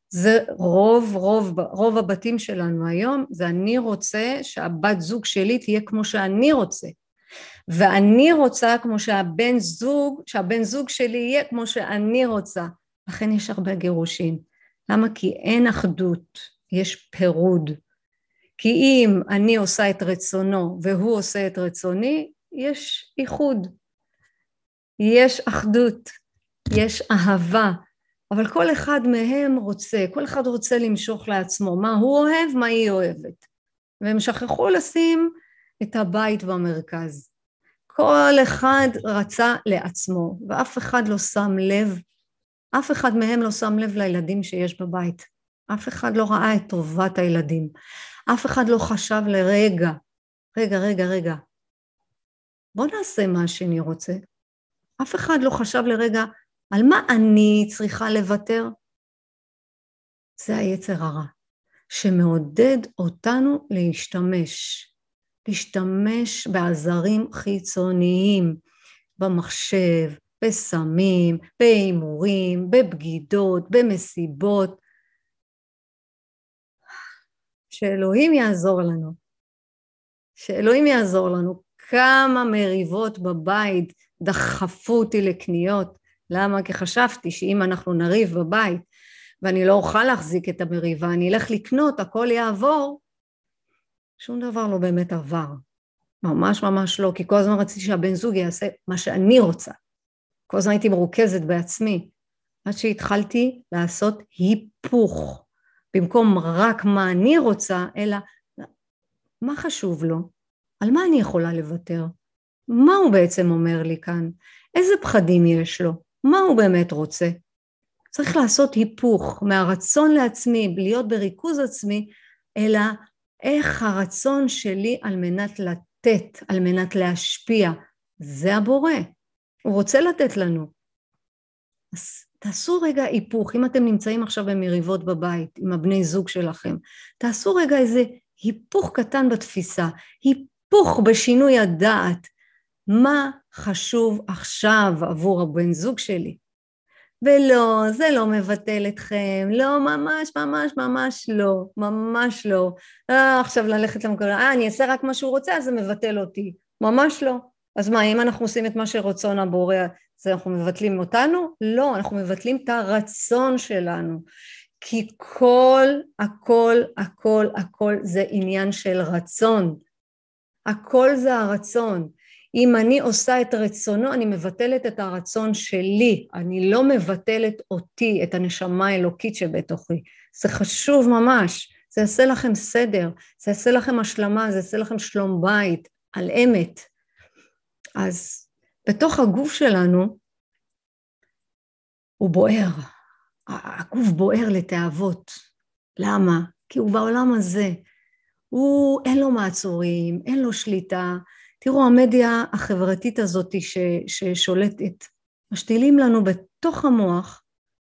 זה רוב, רוב, רוב הבתים שלנו היום, זה אני רוצה שהבת זוג שלי תהיה כמו שאני רוצה. ואני רוצה כמו שהבן זוג, שהבן זוג שלי יהיה כמו שאני רוצה. לכן יש הרבה גירושים. למה? כי אין אחדות, יש פירוד. כי אם אני עושה את רצונו והוא עושה את רצוני, יש איחוד. יש אחדות, יש אהבה, אבל כל אחד מהם רוצה, כל אחד רוצה למשוך לעצמו מה הוא אוהב, מה היא אוהבת. והם שכחו לשים את הבית במרכז. כל אחד רצה לעצמו, ואף אחד לא שם לב, אף אחד מהם לא שם לב לילדים שיש בבית. אף אחד לא ראה את טובת הילדים. אף אחד לא חשב לרגע, רגע, רגע, רגע, בוא נעשה מה שאני רוצה. אף אחד לא חשב לרגע, על מה אני צריכה לוותר? זה היצר הרע, שמעודד אותנו להשתמש, להשתמש בעזרים חיצוניים, במחשב, בסמים, בהימורים, בבגידות, במסיבות. שאלוהים יעזור לנו. שאלוהים יעזור לנו. כמה מריבות בבית דחפו אותי לקניות. למה? כי חשבתי שאם אנחנו נריב בבית ואני לא אוכל להחזיק את המריבה, אני אלך לקנות, הכל יעבור, שום דבר לא באמת עבר. ממש ממש לא, כי כל הזמן רציתי שהבן זוג יעשה מה שאני רוצה. כל הזמן הייתי מרוכזת בעצמי, עד שהתחלתי לעשות היפוך. במקום רק מה אני רוצה, אלא מה חשוב לו? על מה אני יכולה לוותר? מה הוא בעצם אומר לי כאן? איזה פחדים יש לו? מה הוא באמת רוצה? צריך לעשות היפוך מהרצון לעצמי, להיות בריכוז עצמי, אלא איך הרצון שלי על מנת לתת, על מנת להשפיע. זה הבורא, הוא רוצה לתת לנו. אז תעשו רגע היפוך, אם אתם נמצאים עכשיו במריבות בבית עם הבני זוג שלכם, תעשו רגע איזה היפוך קטן בתפיסה, היפוך בשינוי הדעת, מה חשוב עכשיו עבור הבן זוג שלי. ולא, זה לא מבטל אתכם, לא, ממש, ממש, ממש לא, ממש לא. אה, עכשיו ללכת למקום, אה, אני אעשה רק מה שהוא רוצה, אז זה מבטל אותי. ממש לא. אז מה, אם אנחנו עושים את מה שרצון הבורא, אז אנחנו מבטלים אותנו? לא, אנחנו מבטלים את הרצון שלנו. כי כל, הכל, הכל, הכל זה עניין של רצון. הכל זה הרצון. אם אני עושה את רצונו, אני מבטלת את הרצון שלי, אני לא מבטלת אותי, את הנשמה האלוקית שבתוכי. זה חשוב ממש, זה יעשה לכם סדר, זה יעשה לכם השלמה, זה יעשה לכם שלום בית, על אמת. אז בתוך הגוף שלנו הוא בוער, הגוף בוער לתאוות. למה? כי הוא בעולם הזה. הוא, אין לו מעצורים, אין לו שליטה, תראו, המדיה החברתית הזאת ש, ששולטת, משתילים לנו בתוך המוח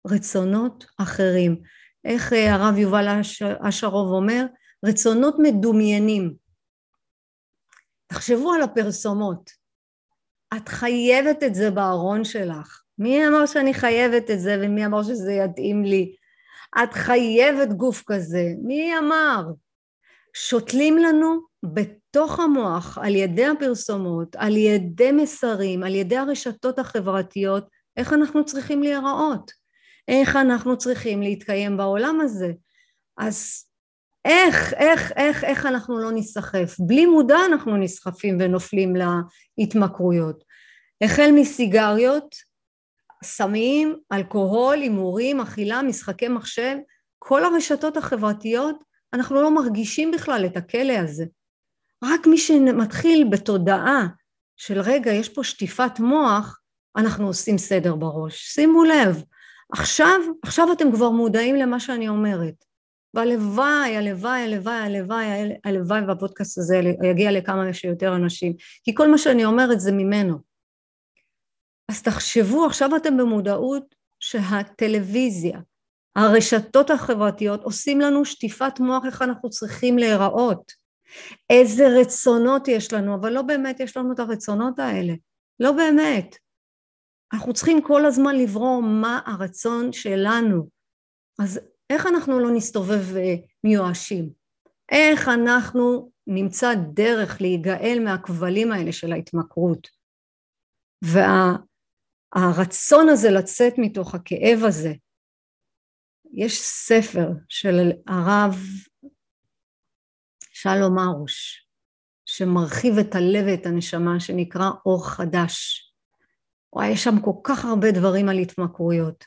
רצונות אחרים. איך אה, הרב יובל אשרוב אומר? רצונות מדומיינים. תחשבו על הפרסומות. את חייבת את זה בארון שלך. מי אמר שאני חייבת את זה ומי אמר שזה יתאים לי? את חייבת גוף כזה. מי אמר? שותלים לנו בתוך המוח על ידי הפרסומות, על ידי מסרים, על ידי הרשתות החברתיות, איך אנחנו צריכים להיראות, איך אנחנו צריכים להתקיים בעולם הזה. אז איך, איך, איך, איך אנחנו לא נסחף? בלי מודע אנחנו נסחפים ונופלים להתמכרויות. החל מסיגריות, סמים, אלכוהול, הימורים, אכילה, משחקי מחשב, כל הרשתות החברתיות, אנחנו לא מרגישים בכלל את הכלא הזה. רק מי שמתחיל בתודעה של רגע, יש פה שטיפת מוח, אנחנו עושים סדר בראש. שימו לב, עכשיו, עכשיו אתם כבר מודעים למה שאני אומרת. והלוואי, הלוואי, הלוואי, הלוואי, הלוואי והפודקאסט הזה יגיע לכמה שיותר אנשים, כי כל מה שאני אומרת זה ממנו. אז תחשבו, עכשיו אתם במודעות שהטלוויזיה, הרשתות החברתיות עושים לנו שטיפת מוח איך אנחנו צריכים להיראות, איזה רצונות יש לנו, אבל לא באמת יש לנו את הרצונות האלה, לא באמת. אנחנו צריכים כל הזמן לברור מה הרצון שלנו. אז איך אנחנו לא נסתובב אה, מיואשים? איך אנחנו נמצא דרך להיגאל מהכבלים האלה של ההתמכרות? והרצון הזה לצאת מתוך הכאב הזה, יש ספר של הרב שלום ארוש, שמרחיב את הלב ואת הנשמה, שנקרא אור חדש. וואי, יש שם כל כך הרבה דברים על התמכרויות,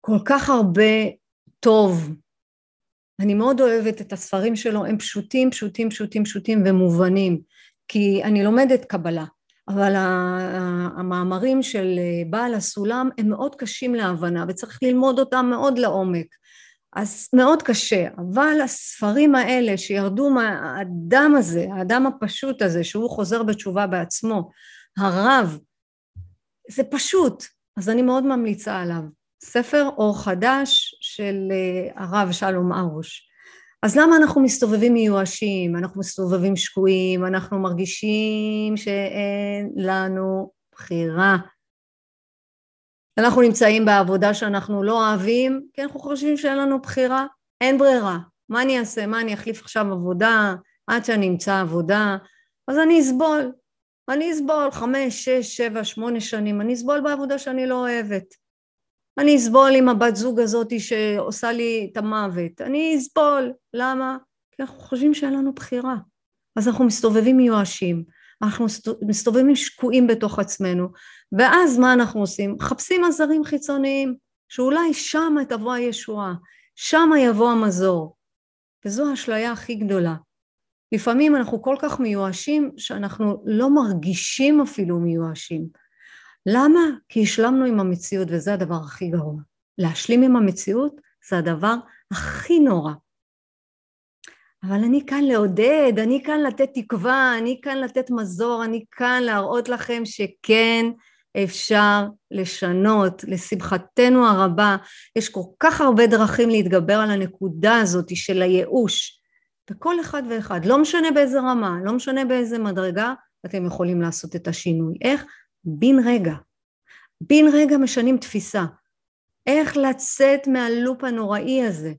כל כך הרבה טוב. אני מאוד אוהבת את הספרים שלו, הם פשוטים, פשוטים, פשוטים, פשוטים ומובנים, כי אני לומדת קבלה, אבל המאמרים של בעל הסולם הם מאוד קשים להבנה וצריך ללמוד אותם מאוד לעומק. אז מאוד קשה, אבל הספרים האלה שירדו מהאדם הזה, האדם הפשוט הזה, שהוא חוזר בתשובה בעצמו, הרב, זה פשוט, אז אני מאוד ממליצה עליו. ספר אור חדש של אה, הרב שלום ארוש. אז למה אנחנו מסתובבים מיואשים, אנחנו מסתובבים שקועים, אנחנו מרגישים שאין לנו בחירה. אנחנו נמצאים בעבודה שאנחנו לא אוהבים, כי אנחנו חושבים שאין לנו בחירה, אין ברירה. מה אני אעשה? מה אני אחליף עכשיו עבודה עד שאני אמצא עבודה? אז אני אסבול. אני אסבול חמש, שש, שבע, שמונה שנים, אני אסבול בעבודה שאני לא אוהבת. אני אסבול עם הבת זוג הזאת שעושה לי את המוות. אני אסבול. למה? כי אנחנו חושבים שאין לנו בחירה. אז אנחנו מסתובבים מיואשים, אנחנו מסתובבים שקועים בתוך עצמנו, ואז מה אנחנו עושים? מחפשים עזרים חיצוניים, שאולי שם תבוא הישועה, שם יבוא המזור. וזו האשליה הכי גדולה. לפעמים אנחנו כל כך מיואשים שאנחנו לא מרגישים אפילו מיואשים. למה? כי השלמנו עם המציאות וזה הדבר הכי גרוע. להשלים עם המציאות זה הדבר הכי נורא. אבל אני כאן לעודד, אני כאן לתת תקווה, אני כאן לתת מזור, אני כאן להראות לכם שכן אפשר לשנות. לשמחתנו הרבה, יש כל כך הרבה דרכים להתגבר על הנקודה הזאת של הייאוש. וכל אחד ואחד, לא משנה באיזה רמה, לא משנה באיזה מדרגה, אתם יכולים לעשות את השינוי. איך? בן רגע. בן רגע משנים תפיסה. איך לצאת מהלופ הנוראי הזה.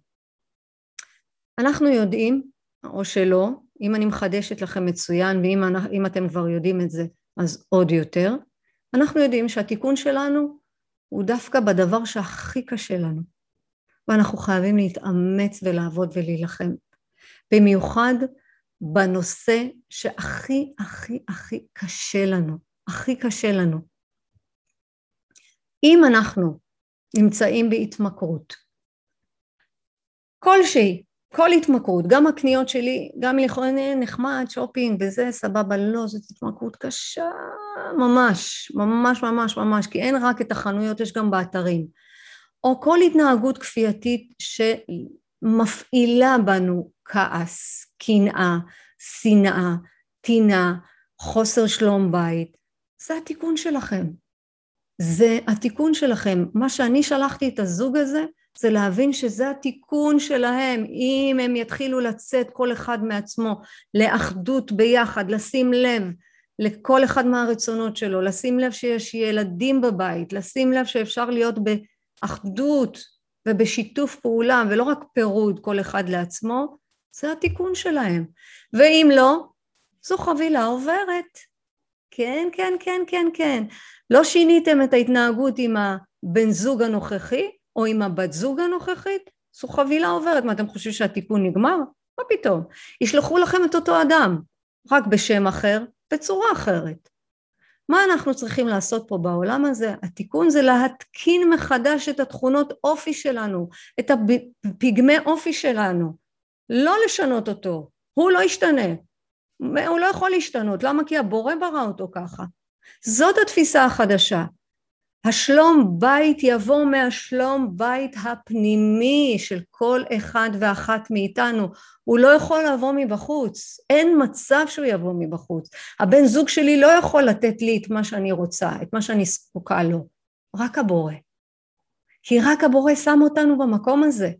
אנחנו יודעים, או שלא, אם אני מחדשת לכם מצוין, ואם אתם כבר יודעים את זה, אז עוד יותר, אנחנו יודעים שהתיקון שלנו הוא דווקא בדבר שהכי קשה לנו, ואנחנו חייבים להתאמץ ולעבוד ולהילחם. במיוחד בנושא שהכי הכי הכי קשה לנו, הכי קשה לנו. אם אנחנו נמצאים בהתמכרות כלשהי, כל התמכרות, גם הקניות שלי, גם לכאורה נחמד, שופינג וזה, סבבה, לא, זאת התמכרות קשה ממש, ממש ממש ממש, כי אין רק את החנויות, יש גם באתרים. או כל התנהגות כפייתית שמפעילה בנו כעס, קנאה, שנאה, טינה, חוסר שלום בית, זה התיקון שלכם. זה התיקון שלכם. מה שאני שלחתי את הזוג הזה, זה להבין שזה התיקון שלהם, אם הם יתחילו לצאת כל אחד מעצמו לאחדות ביחד, לשים לב לכל אחד מהרצונות שלו, לשים לב שיש ילדים בבית, לשים לב שאפשר להיות באחדות ובשיתוף פעולה ולא רק פירוד כל אחד לעצמו, זה התיקון שלהם. ואם לא, זו חבילה עוברת. כן, כן, כן, כן, כן. לא שיניתם את ההתנהגות עם הבן זוג הנוכחי או עם הבת זוג הנוכחית, זו חבילה עוברת. מה, אתם חושבים שהטיפול נגמר? מה פתאום? ישלחו לכם את אותו אדם, רק בשם אחר, בצורה אחרת. מה אנחנו צריכים לעשות פה בעולם הזה? התיקון זה להתקין מחדש את התכונות אופי שלנו, את הפגמי אופי שלנו, לא לשנות אותו, הוא לא ישתנה, הוא לא יכול להשתנות, למה? כי הבורא ברא אותו ככה. זאת התפיסה החדשה. השלום בית יבוא מהשלום בית הפנימי של כל אחד ואחת מאיתנו. הוא לא יכול לבוא מבחוץ, אין מצב שהוא יבוא מבחוץ. הבן זוג שלי לא יכול לתת לי את מה שאני רוצה, את מה שאני זקוקה לו. רק הבורא. כי רק הבורא שם אותנו במקום הזה.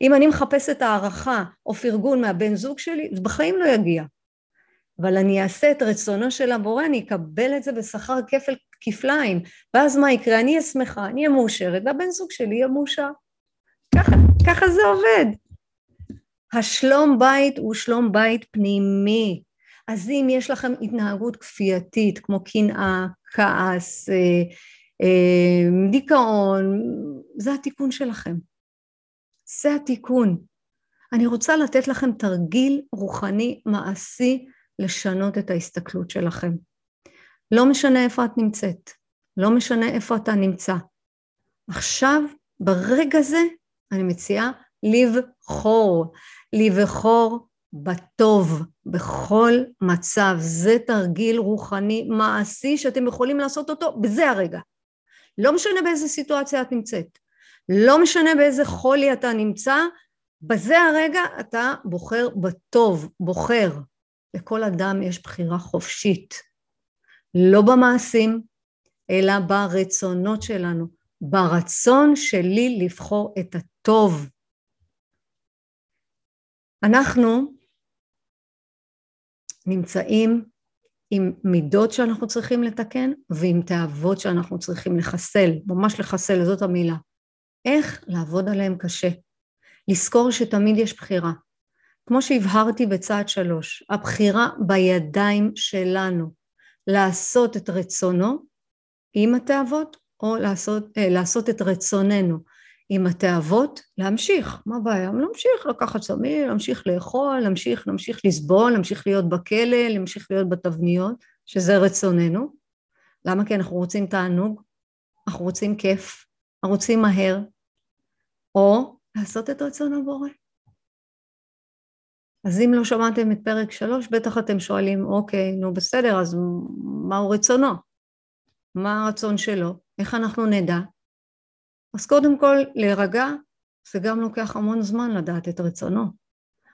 אם אני מחפשת הערכה או פרגון מהבן זוג שלי, זה בחיים לא יגיע. אבל אני אעשה את רצונו של הבורא, אני אקבל את זה בשכר כפל כפליים, ואז מה יקרה? אני אהיה שמחה, אני אהיה מאושרת, והבן זוג שלי יהיה מאושר. ככה, ככה זה עובד. השלום בית הוא שלום בית פנימי. אז אם יש לכם התנהגות כפייתית, כמו קנאה, כעס, אה, אה, דיכאון, זה התיקון שלכם. זה התיקון. אני רוצה לתת לכם תרגיל רוחני מעשי לשנות את ההסתכלות שלכם. לא משנה איפה את נמצאת, לא משנה איפה אתה נמצא. עכשיו, ברגע זה, אני מציעה לבחור, לבחור בטוב, בכל מצב. זה תרגיל רוחני מעשי שאתם יכולים לעשות אותו בזה הרגע. לא משנה באיזה סיטואציה את נמצאת, לא משנה באיזה חולי אתה נמצא, בזה הרגע אתה בוחר בטוב, בוחר. לכל אדם יש בחירה חופשית, לא במעשים, אלא ברצונות שלנו, ברצון שלי לבחור את הטוב. אנחנו נמצאים עם מידות שאנחנו צריכים לתקן ועם תאוות שאנחנו צריכים לחסל, ממש לחסל, זאת המילה. איך לעבוד עליהם קשה. לזכור שתמיד יש בחירה. כמו שהבהרתי בצעד שלוש, הבחירה בידיים שלנו לעשות את רצונו עם התאוות או לעשות, אה, לעשות את רצוננו עם התאוות, להמשיך, מה הבעיה? להמשיך לקחת סמים, להמשיך לאכול, להמשיך, להמשיך לסבול, להמשיך להיות בכלא, להמשיך להיות בתבניות, שזה רצוננו. למה? כי אנחנו רוצים תענוג, אנחנו רוצים כיף, אנחנו רוצים מהר, או לעשות את רצון הבורא. אז אם לא שמעתם את פרק שלוש, בטח אתם שואלים, אוקיי, נו בסדר, אז מהו רצונו? מה הרצון שלו? איך אנחנו נדע? אז קודם כל, להירגע, זה גם לוקח המון זמן לדעת את רצונו.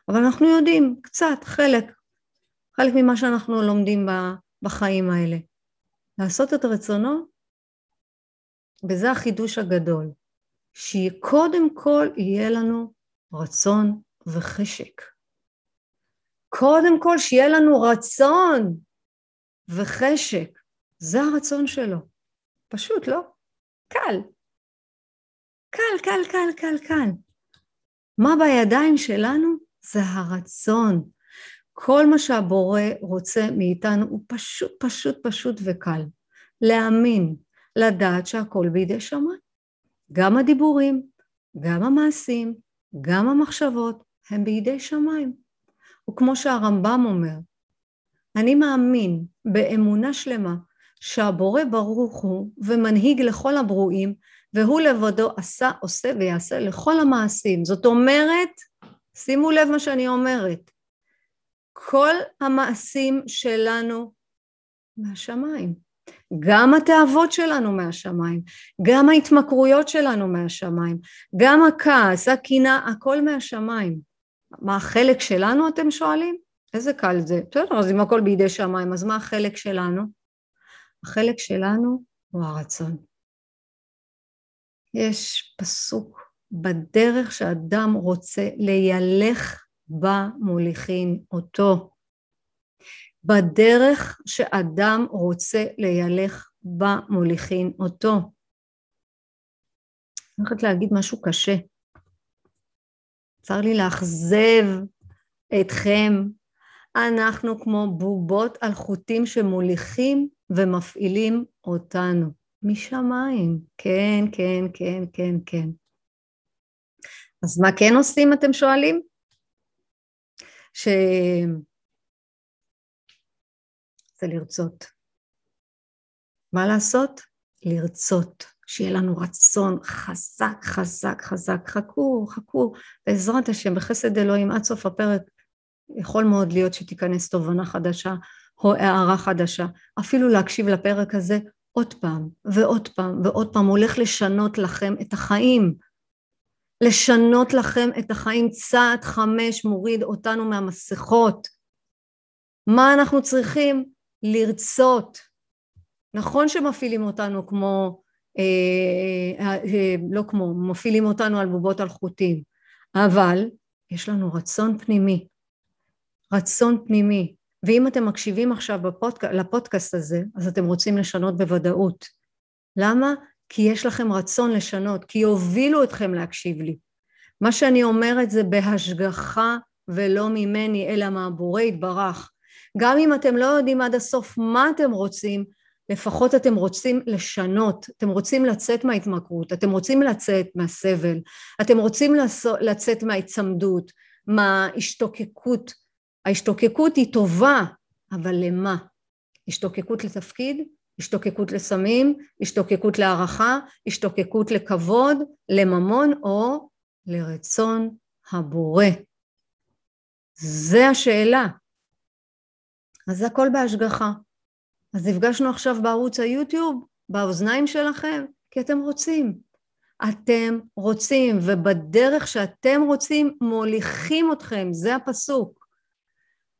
אבל אנחנו יודעים קצת, חלק, חלק ממה שאנחנו לומדים בחיים האלה. לעשות את רצונו, וזה החידוש הגדול, שקודם כל יהיה לנו רצון וחשק. קודם כל שיהיה לנו רצון וחשק, זה הרצון שלו. פשוט, לא? קל. קל, קל, קל, קל, קל. מה בידיים שלנו? זה הרצון. כל מה שהבורא רוצה מאיתנו הוא פשוט, פשוט, פשוט וקל. להאמין, לדעת שהכל בידי שמיים. גם הדיבורים, גם המעשים, גם המחשבות, הם בידי שמיים. וכמו שהרמב"ם אומר, אני מאמין באמונה שלמה שהבורא ברוך הוא ומנהיג לכל הברואים והוא לבדו עשה, עושה ויעשה לכל המעשים. זאת אומרת, שימו לב מה שאני אומרת, כל המעשים שלנו מהשמיים. גם התאוות שלנו מהשמיים, גם ההתמכרויות שלנו מהשמיים, גם הכעס, הקנאה, הכל מהשמיים. מה החלק שלנו אתם שואלים? איזה קל זה. בסדר, אז אם הכל בידי שמיים, אז מה החלק שלנו? החלק שלנו הוא הרצון. יש פסוק בדרך שאדם רוצה לילך בה מוליכין אותו. בדרך שאדם רוצה לילך בה מוליכין אותו. אני הולכת להגיד משהו קשה. צר לי לאכזב אתכם. אנחנו כמו בובות על חוטים שמוליכים ומפעילים אותנו. משמיים. כן, כן, כן, כן, כן. אז מה כן עושים, אתם שואלים? ש... זה לרצות. מה לעשות? לרצות. שיהיה לנו רצון חזק, חזק, חזק. חכו, חכו, בעזרת השם, בחסד אלוהים, עד סוף הפרק, יכול מאוד להיות שתיכנס תובנה חדשה או הערה חדשה. אפילו להקשיב לפרק הזה עוד פעם ועוד פעם ועוד פעם, הולך לשנות לכם את החיים. לשנות לכם את החיים. צעד חמש מוריד אותנו מהמסכות. מה אנחנו צריכים? לרצות. נכון שמפעילים אותנו כמו, לא כמו, מפעילים אותנו על בובות על חוטים, אבל יש לנו רצון פנימי. רצון פנימי. ואם אתם מקשיבים עכשיו בפודק... לפודקאסט הזה, אז אתם רוצים לשנות בוודאות. למה? כי יש לכם רצון לשנות, כי יובילו אתכם להקשיב לי. מה שאני אומרת זה בהשגחה ולא ממני, אלא מהבורא יתברך. גם אם אתם לא יודעים עד הסוף מה אתם רוצים, לפחות אתם רוצים לשנות, אתם רוצים לצאת מההתמכרות, אתם רוצים לצאת מהסבל, אתם רוצים לצאת מההיצמדות, מההשתוקקות. ההשתוקקות היא טובה, אבל למה? השתוקקות לתפקיד, השתוקקות לסמים, השתוקקות להערכה, השתוקקות לכבוד, לממון או לרצון הבורא. זה השאלה. אז הכל בהשגחה. אז נפגשנו עכשיו בערוץ היוטיוב, באוזניים שלכם, כי אתם רוצים. אתם רוצים, ובדרך שאתם רוצים מוליכים אתכם, זה הפסוק.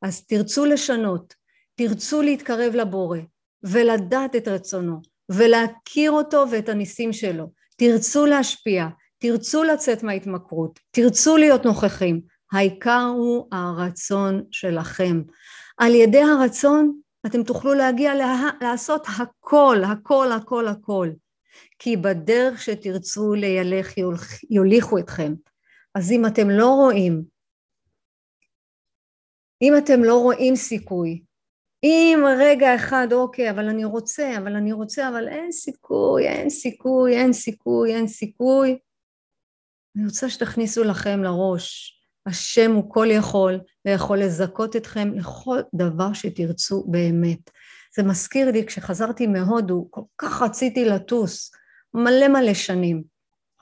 אז תרצו לשנות, תרצו להתקרב לבורא, ולדעת את רצונו, ולהכיר אותו ואת הניסים שלו. תרצו להשפיע, תרצו לצאת מההתמכרות, תרצו להיות נוכחים. העיקר הוא הרצון שלכם. על ידי הרצון אתם תוכלו להגיע לה, לעשות הכל, הכל, הכל, הכל. כי בדרך שתרצו לילך יוליכו אתכם. אז אם אתם לא רואים, אם אתם לא רואים סיכוי, אם רגע אחד, אוקיי, אבל אני רוצה, אבל אני רוצה, אבל אין סיכוי, אין סיכוי, אין סיכוי, אין סיכוי, אני רוצה שתכניסו לכם לראש השם הוא כל יכול ויכול לזכות אתכם לכל דבר שתרצו באמת. זה מזכיר לי כשחזרתי מהודו, כל כך רציתי לטוס, מלא מלא שנים.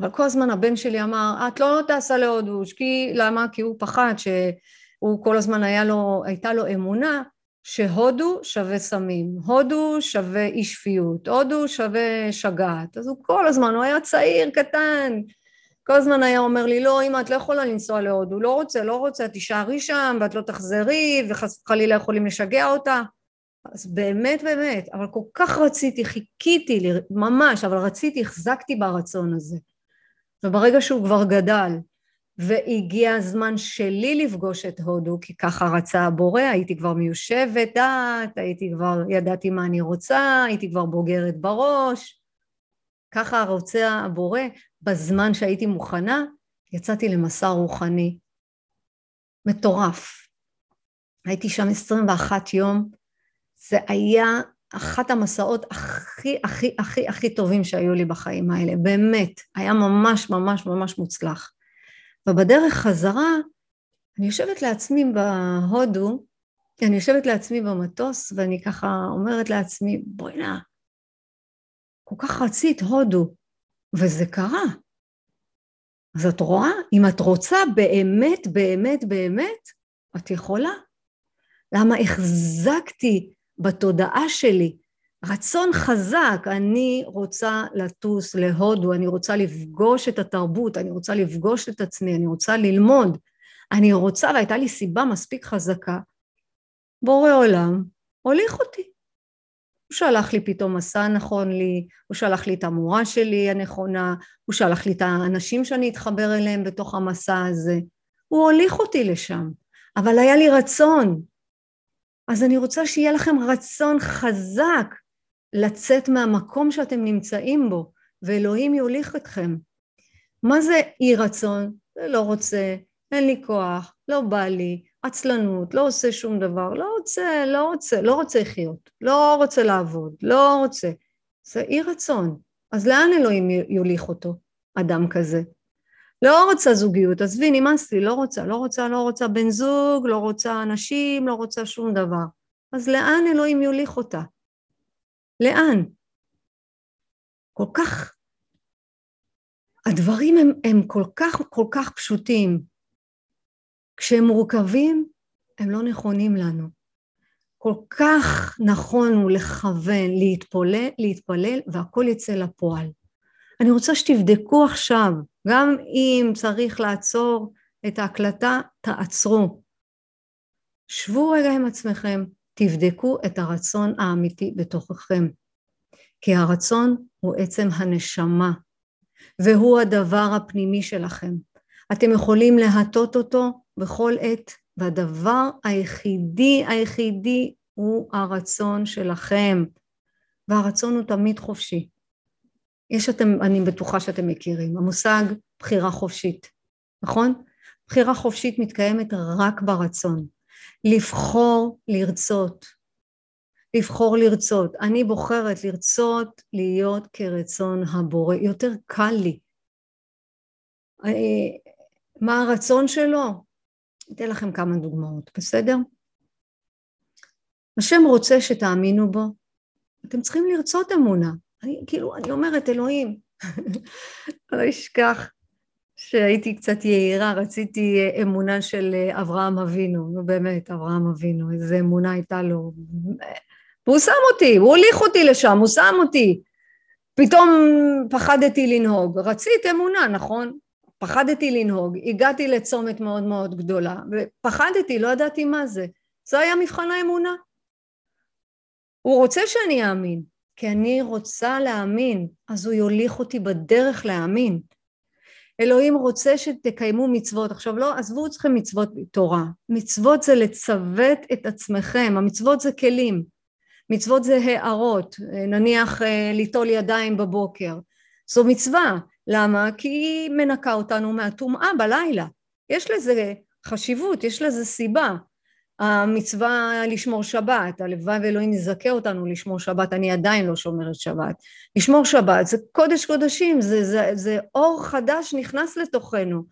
אבל כל הזמן הבן שלי אמר, את לא טסה להודו, כי, למה? כי הוא פחד שהוא כל הזמן היה לו, הייתה לו אמונה שהודו שווה סמים, הודו שווה אי שפיות, הודו שווה שגעת. אז הוא כל הזמן, הוא היה צעיר, קטן, כל הזמן היה אומר לי, לא, אמא, את לא יכולה לנסוע להודו, לא רוצה, לא רוצה, תישארי שם ואת לא תחזרי, וחס וחלילה יכולים לשגע אותה. אז באמת, באמת, אבל כל כך רציתי, חיכיתי, ממש, אבל רציתי, החזקתי ברצון הזה. וברגע שהוא כבר גדל, והגיע הזמן שלי לפגוש את הודו, כי ככה רצה הבורא, הייתי כבר מיושבת דעת, הייתי כבר, ידעתי מה אני רוצה, הייתי כבר בוגרת בראש, ככה רוצה הבורא, בזמן שהייתי מוכנה, יצאתי למסע רוחני מטורף. הייתי שם 21 יום, זה היה אחת המסעות הכי הכי הכי הכי טובים שהיו לי בחיים האלה, באמת, היה ממש ממש ממש מוצלח. ובדרך חזרה, אני יושבת לעצמי בהודו, אני יושבת לעצמי במטוס ואני ככה אומרת לעצמי, בואי נא, כל כך רצית הודו, וזה קרה. אז את רואה, אם את רוצה באמת, באמת, באמת, את יכולה. למה החזקתי בתודעה שלי רצון חזק, אני רוצה לטוס להודו, אני רוצה לפגוש את התרבות, אני רוצה לפגוש את עצמי, אני רוצה ללמוד, אני רוצה, והייתה לי סיבה מספיק חזקה, בורא עולם הוליך אותי. הוא שלח לי פתאום מסע נכון לי, הוא שלח לי את המורה שלי הנכונה, הוא שלח לי את האנשים שאני אתחבר אליהם בתוך המסע הזה. הוא הוליך אותי לשם, אבל היה לי רצון. אז אני רוצה שיהיה לכם רצון חזק לצאת מהמקום שאתם נמצאים בו, ואלוהים יוליך אתכם. מה זה אי רצון? זה לא רוצה, אין לי כוח, לא בא לי, עצלנות, לא עושה שום דבר, לא רוצה, לא רוצה, לא רוצה לחיות, לא רוצה לעבוד, לא רוצה. זה אי רצון. אז לאן אלוהים יוליך אותו, אדם כזה? לא רוצה זוגיות, עזבי, נמאס לי, לא רוצה, לא רוצה, לא רוצה בן זוג, לא רוצה אנשים, לא רוצה שום דבר. אז לאן אלוהים יוליך אותה? לאן? כל כך, הדברים הם, הם כל כך כל כך פשוטים. כשהם מורכבים, הם לא נכונים לנו. כל כך נכון הוא לכוון, להתפלל, להתפלל והכל יצא לפועל. אני רוצה שתבדקו עכשיו, גם אם צריך לעצור את ההקלטה, תעצרו. שבו רגע עם עצמכם, תבדקו את הרצון האמיתי בתוככם. כי הרצון הוא עצם הנשמה, והוא הדבר הפנימי שלכם. אתם יכולים להטות אותו בכל עת, והדבר היחידי היחידי הוא הרצון שלכם, והרצון הוא תמיד חופשי. יש אתם, אני בטוחה שאתם מכירים, המושג בחירה חופשית, נכון? בחירה חופשית מתקיימת רק ברצון. לבחור לרצות. לבחור לרצות. אני בוחרת לרצות להיות כרצון הבורא. יותר קל לי. אה, מה הרצון שלו? אתן לכם כמה דוגמאות, בסדר? השם רוצה שתאמינו בו, אתם צריכים לרצות אמונה. אני, כאילו, אני אומרת, אלוהים, לא אשכח שהייתי קצת יהירה, רציתי אה, אמונה של אה, אברהם אבינו, נו באמת, אברהם אבינו, איזה אמונה הייתה לו. והוא שם אותי, הוא הוליך אותי לשם, הוא שם אותי. פתאום פחדתי לנהוג. רצית אמונה, נכון? פחדתי לנהוג, הגעתי לצומת מאוד מאוד גדולה, ופחדתי, לא ידעתי מה זה. זה היה מבחן האמונה. הוא רוצה שאני אאמין, כי אני רוצה להאמין, אז הוא יוליך אותי בדרך להאמין. אלוהים רוצה שתקיימו מצוות. עכשיו לא, עזבו אתכם מצוות תורה. מצוות זה לצוות את עצמכם, המצוות זה כלים. מצוות זה הערות, נניח אה, ליטול ידיים בבוקר. זו מצווה. למה? כי היא מנקה אותנו מהטומאה בלילה. יש לזה חשיבות, יש לזה סיבה. המצווה לשמור שבת, הלוואי ואלוהים יזכה אותנו לשמור שבת, אני עדיין לא שומרת שבת. לשמור שבת זה קודש קודשים, זה, זה, זה אור חדש נכנס לתוכנו.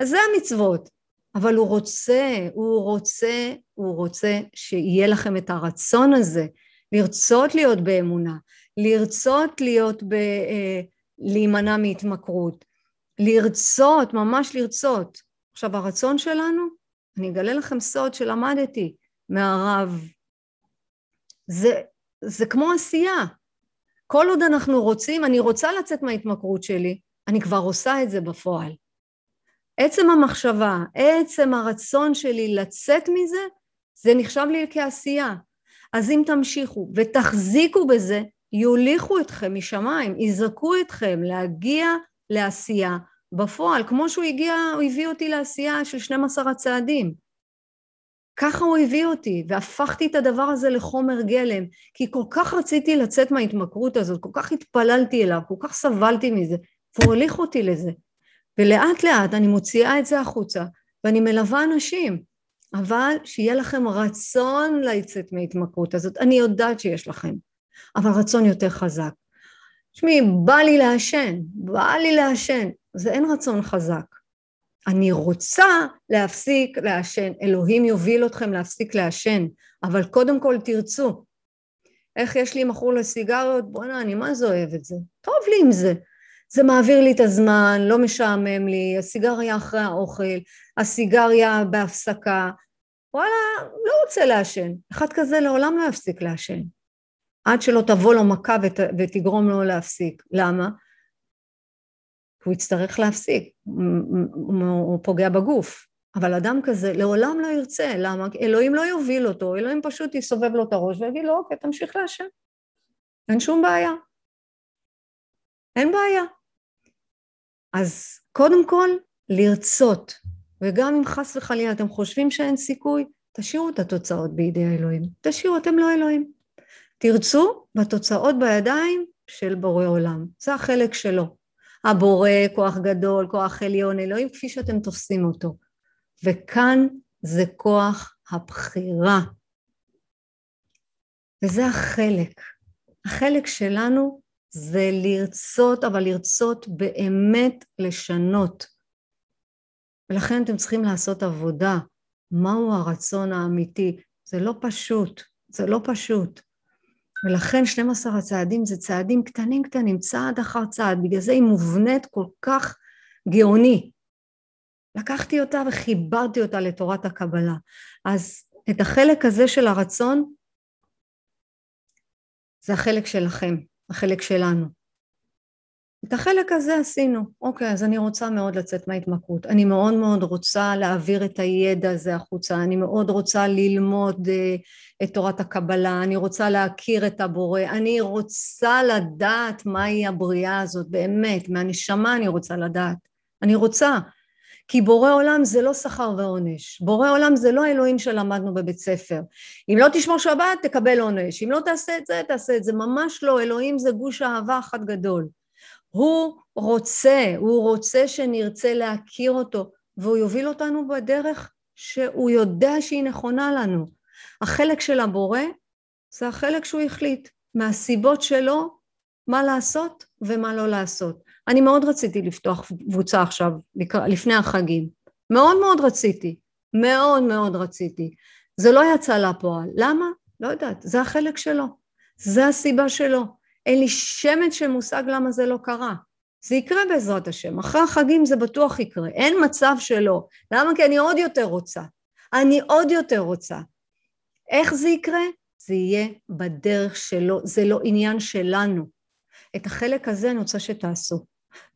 אז זה המצוות. אבל הוא רוצה, הוא רוצה, הוא רוצה שיהיה לכם את הרצון הזה, לרצות להיות באמונה, לרצות להיות ב... אה, להימנע מהתמכרות, לרצות, ממש לרצות. עכשיו הרצון שלנו, אני אגלה לכם סוד שלמדתי מהרב, זה, זה כמו עשייה. כל עוד אנחנו רוצים, אני רוצה לצאת מההתמכרות שלי, אני כבר עושה את זה בפועל. עצם המחשבה, עצם הרצון שלי לצאת מזה, זה נחשב לי כעשייה. אז אם תמשיכו ותחזיקו בזה, יוליכו אתכם משמיים, יזכו אתכם להגיע לעשייה בפועל, כמו שהוא הגיע, הוא הביא אותי לעשייה של 12 הצעדים. ככה הוא הביא אותי, והפכתי את הדבר הזה לחומר גלם, כי כל כך רציתי לצאת מההתמכרות הזאת, כל כך התפללתי אליו, כל כך סבלתי מזה, והוא הוליך אותי לזה. ולאט לאט אני מוציאה את זה החוצה, ואני מלווה אנשים, אבל שיהיה לכם רצון לצאת מההתמכרות הזאת, אני יודעת שיש לכם. אבל רצון יותר חזק. תשמעי, בא לי לעשן, בא לי לעשן, זה אין רצון חזק. אני רוצה להפסיק לעשן, אלוהים יוביל אתכם להפסיק לעשן, אבל קודם כל תרצו. איך יש לי מכור לסיגריות? בואנה, אני מה זה אוהב את זה. טוב לי עם זה. זה מעביר לי את הזמן, לא משעמם לי, הסיגריה אחרי האוכל, הסיגריה בהפסקה. וואלה, לא רוצה לעשן. אחד כזה לעולם לא יפסיק לעשן. עד שלא תבוא לו מכה ות, ותגרום לו להפסיק. למה? הוא יצטרך להפסיק, הוא פוגע בגוף. אבל אדם כזה לעולם לא ירצה, למה? אלוהים לא יוביל אותו, אלוהים פשוט יסובב לו את הראש ויגיד לו, אוקיי, תמשיך לעשן. אין שום בעיה. אין בעיה. אז קודם כל, לרצות, וגם אם חס וחלילה אתם חושבים שאין סיכוי, תשאירו את התוצאות בידי האלוהים. תשאירו, אתם לא אלוהים. תרצו, והתוצאות בידיים של בורא עולם. זה החלק שלו. הבורא, כוח גדול, כוח עליון, אלוהים, כפי שאתם תופסים אותו. וכאן זה כוח הבחירה. וזה החלק. החלק שלנו זה לרצות, אבל לרצות באמת לשנות. ולכן אתם צריכים לעשות עבודה. מהו הרצון האמיתי? זה לא פשוט, זה לא פשוט. ולכן 12 הצעדים זה צעדים קטנים קטנים, צעד אחר צעד, בגלל זה היא מובנית כל כך גאוני. לקחתי אותה וחיברתי אותה לתורת הקבלה. אז את החלק הזה של הרצון, זה החלק שלכם, החלק שלנו. את החלק הזה עשינו. אוקיי, אז אני רוצה מאוד לצאת מההתמכרות. אני מאוד מאוד רוצה להעביר את הידע הזה החוצה. אני מאוד רוצה ללמוד uh, את תורת הקבלה. אני רוצה להכיר את הבורא. אני רוצה לדעת מהי הבריאה הזאת, באמת. מהנשמה אני רוצה לדעת. אני רוצה. כי בורא עולם זה לא שכר ועונש. בורא עולם זה לא האלוהים שלמדנו בבית ספר. אם לא תשמור שבת, תקבל עונש. אם לא תעשה את זה, תעשה את זה. ממש לא. אלוהים זה גוש אהבה אחת גדול. הוא רוצה, הוא רוצה שנרצה להכיר אותו, והוא יוביל אותנו בדרך שהוא יודע שהיא נכונה לנו. החלק של הבורא זה החלק שהוא החליט, מהסיבות שלו, מה לעשות ומה לא לעשות. אני מאוד רציתי לפתוח קבוצה עכשיו, לפני החגים. מאוד מאוד רציתי. מאוד מאוד רציתי. זה לא יצא לפועל. למה? לא יודעת. זה החלק שלו. זה הסיבה שלו. אין לי שמץ של מושג למה זה לא קרה. זה יקרה בעזרת השם. אחרי החגים זה בטוח יקרה. אין מצב שלא. למה? כי אני עוד יותר רוצה. אני עוד יותר רוצה. איך זה יקרה? זה יהיה בדרך שלו. זה לא עניין שלנו. את החלק הזה אני רוצה שתעשו.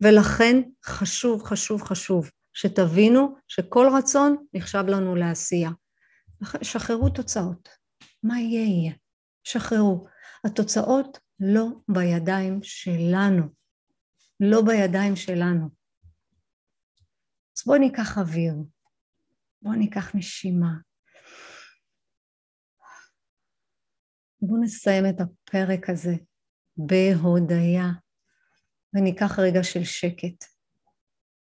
ולכן חשוב, חשוב, חשוב שתבינו שכל רצון נחשב לנו לעשייה. שחררו תוצאות. מה יהיה יהיה. שחררו. התוצאות לא בידיים שלנו. לא בידיים שלנו. אז בואו ניקח אוויר. בואו ניקח נשימה. בואו נסיים את הפרק הזה בהודיה. וניקח רגע של שקט.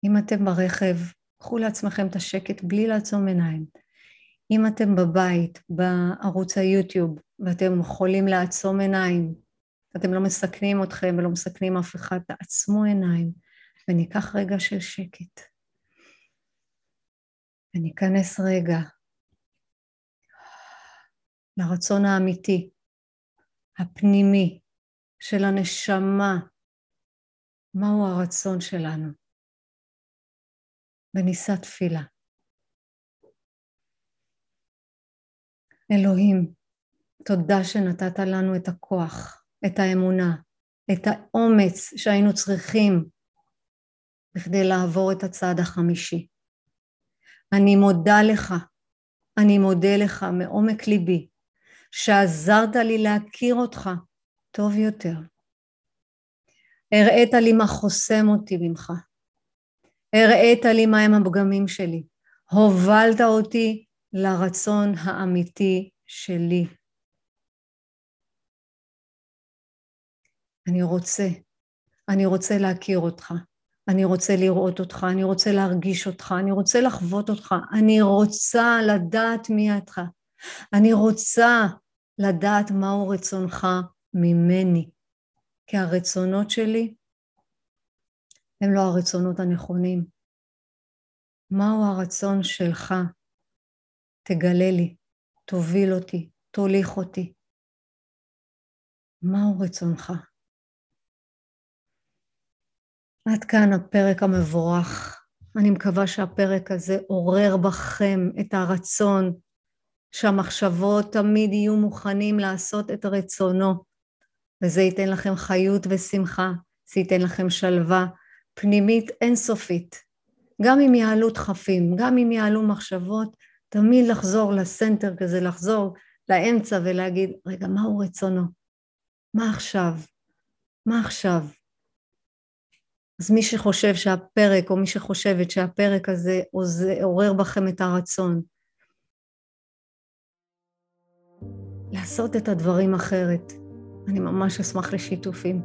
אם אתם ברכב, קחו לעצמכם את השקט בלי לעצום עיניים. אם אתם בבית, בערוץ היוטיוב, ואתם יכולים לעצום עיניים, אתם לא מסכנים אתכם ולא מסכנים אף אחד, תעצמו עיניים וניקח רגע של שקט. וניכנס רגע לרצון האמיתי, הפנימי, של הנשמה מהו הרצון שלנו. ונישא תפילה. אלוהים, תודה שנתת לנו את הכוח, את האמונה, את האומץ שהיינו צריכים בכדי לעבור את הצעד החמישי. אני מודה לך, אני מודה לך מעומק ליבי, שעזרת לי להכיר אותך טוב יותר. הראית לי מה חוסם אותי ממך. הראית לי מהם הפגמים שלי. הובלת אותי לרצון האמיתי שלי. אני רוצה, אני רוצה להכיר אותך, אני רוצה לראות אותך, אני רוצה להרגיש אותך, אני רוצה לחוות אותך, אני רוצה לדעת מי אתה, אני רוצה לדעת מהו רצונך ממני. כי הרצונות שלי הם לא הרצונות הנכונים. מהו הרצון שלך? תגלה לי, תוביל אותי, תוליך אותי. מהו רצונך? עד כאן הפרק המבורך. אני מקווה שהפרק הזה עורר בכם את הרצון שהמחשבות תמיד יהיו מוכנים לעשות את רצונו. וזה ייתן לכם חיות ושמחה, זה ייתן לכם שלווה פנימית אינסופית. גם אם יעלו דחפים, גם אם יעלו מחשבות, תמיד לחזור לסנטר כזה, לחזור לאמצע ולהגיד, רגע, מהו רצונו? מה עכשיו? מה עכשיו? אז מי שחושב שהפרק, או מי שחושבת שהפרק הזה עורר בכם את הרצון לעשות את הדברים אחרת, אני ממש אשמח לשיתופים.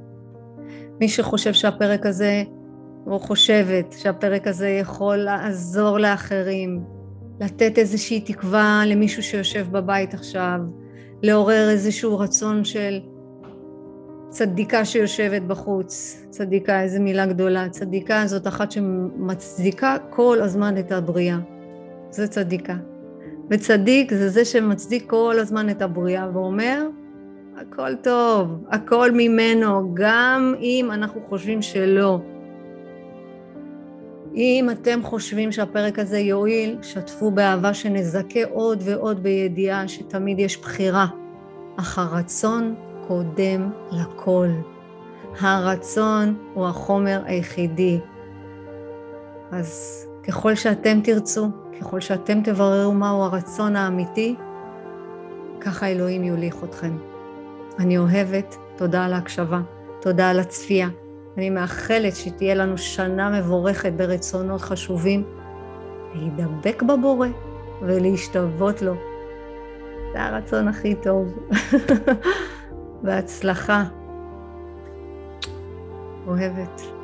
מי שחושב שהפרק הזה, או חושבת שהפרק הזה יכול לעזור לאחרים, לתת איזושהי תקווה למישהו שיושב בבית עכשיו, לעורר איזשהו רצון של צדיקה שיושבת בחוץ, צדיקה, איזה מילה גדולה, צדיקה זאת אחת שמצדיקה כל הזמן את הבריאה, זה צדיקה. וצדיק זה זה שמצדיק כל הזמן את הבריאה ואומר, הכל טוב, הכל ממנו, גם אם אנחנו חושבים שלא. אם אתם חושבים שהפרק הזה יועיל, שתפו באהבה שנזכה עוד ועוד בידיעה שתמיד יש בחירה, אך הרצון קודם לכל. הרצון הוא החומר היחידי. אז ככל שאתם תרצו, ככל שאתם תבררו מהו הרצון האמיתי, ככה אלוהים יוליך אתכם. אני אוהבת, תודה על ההקשבה, תודה על הצפייה. אני מאחלת שתהיה לנו שנה מבורכת ברצונות חשובים, להידבק בבורא ולהשתוות לו. זה הרצון הכי טוב. בהצלחה. אוהבת.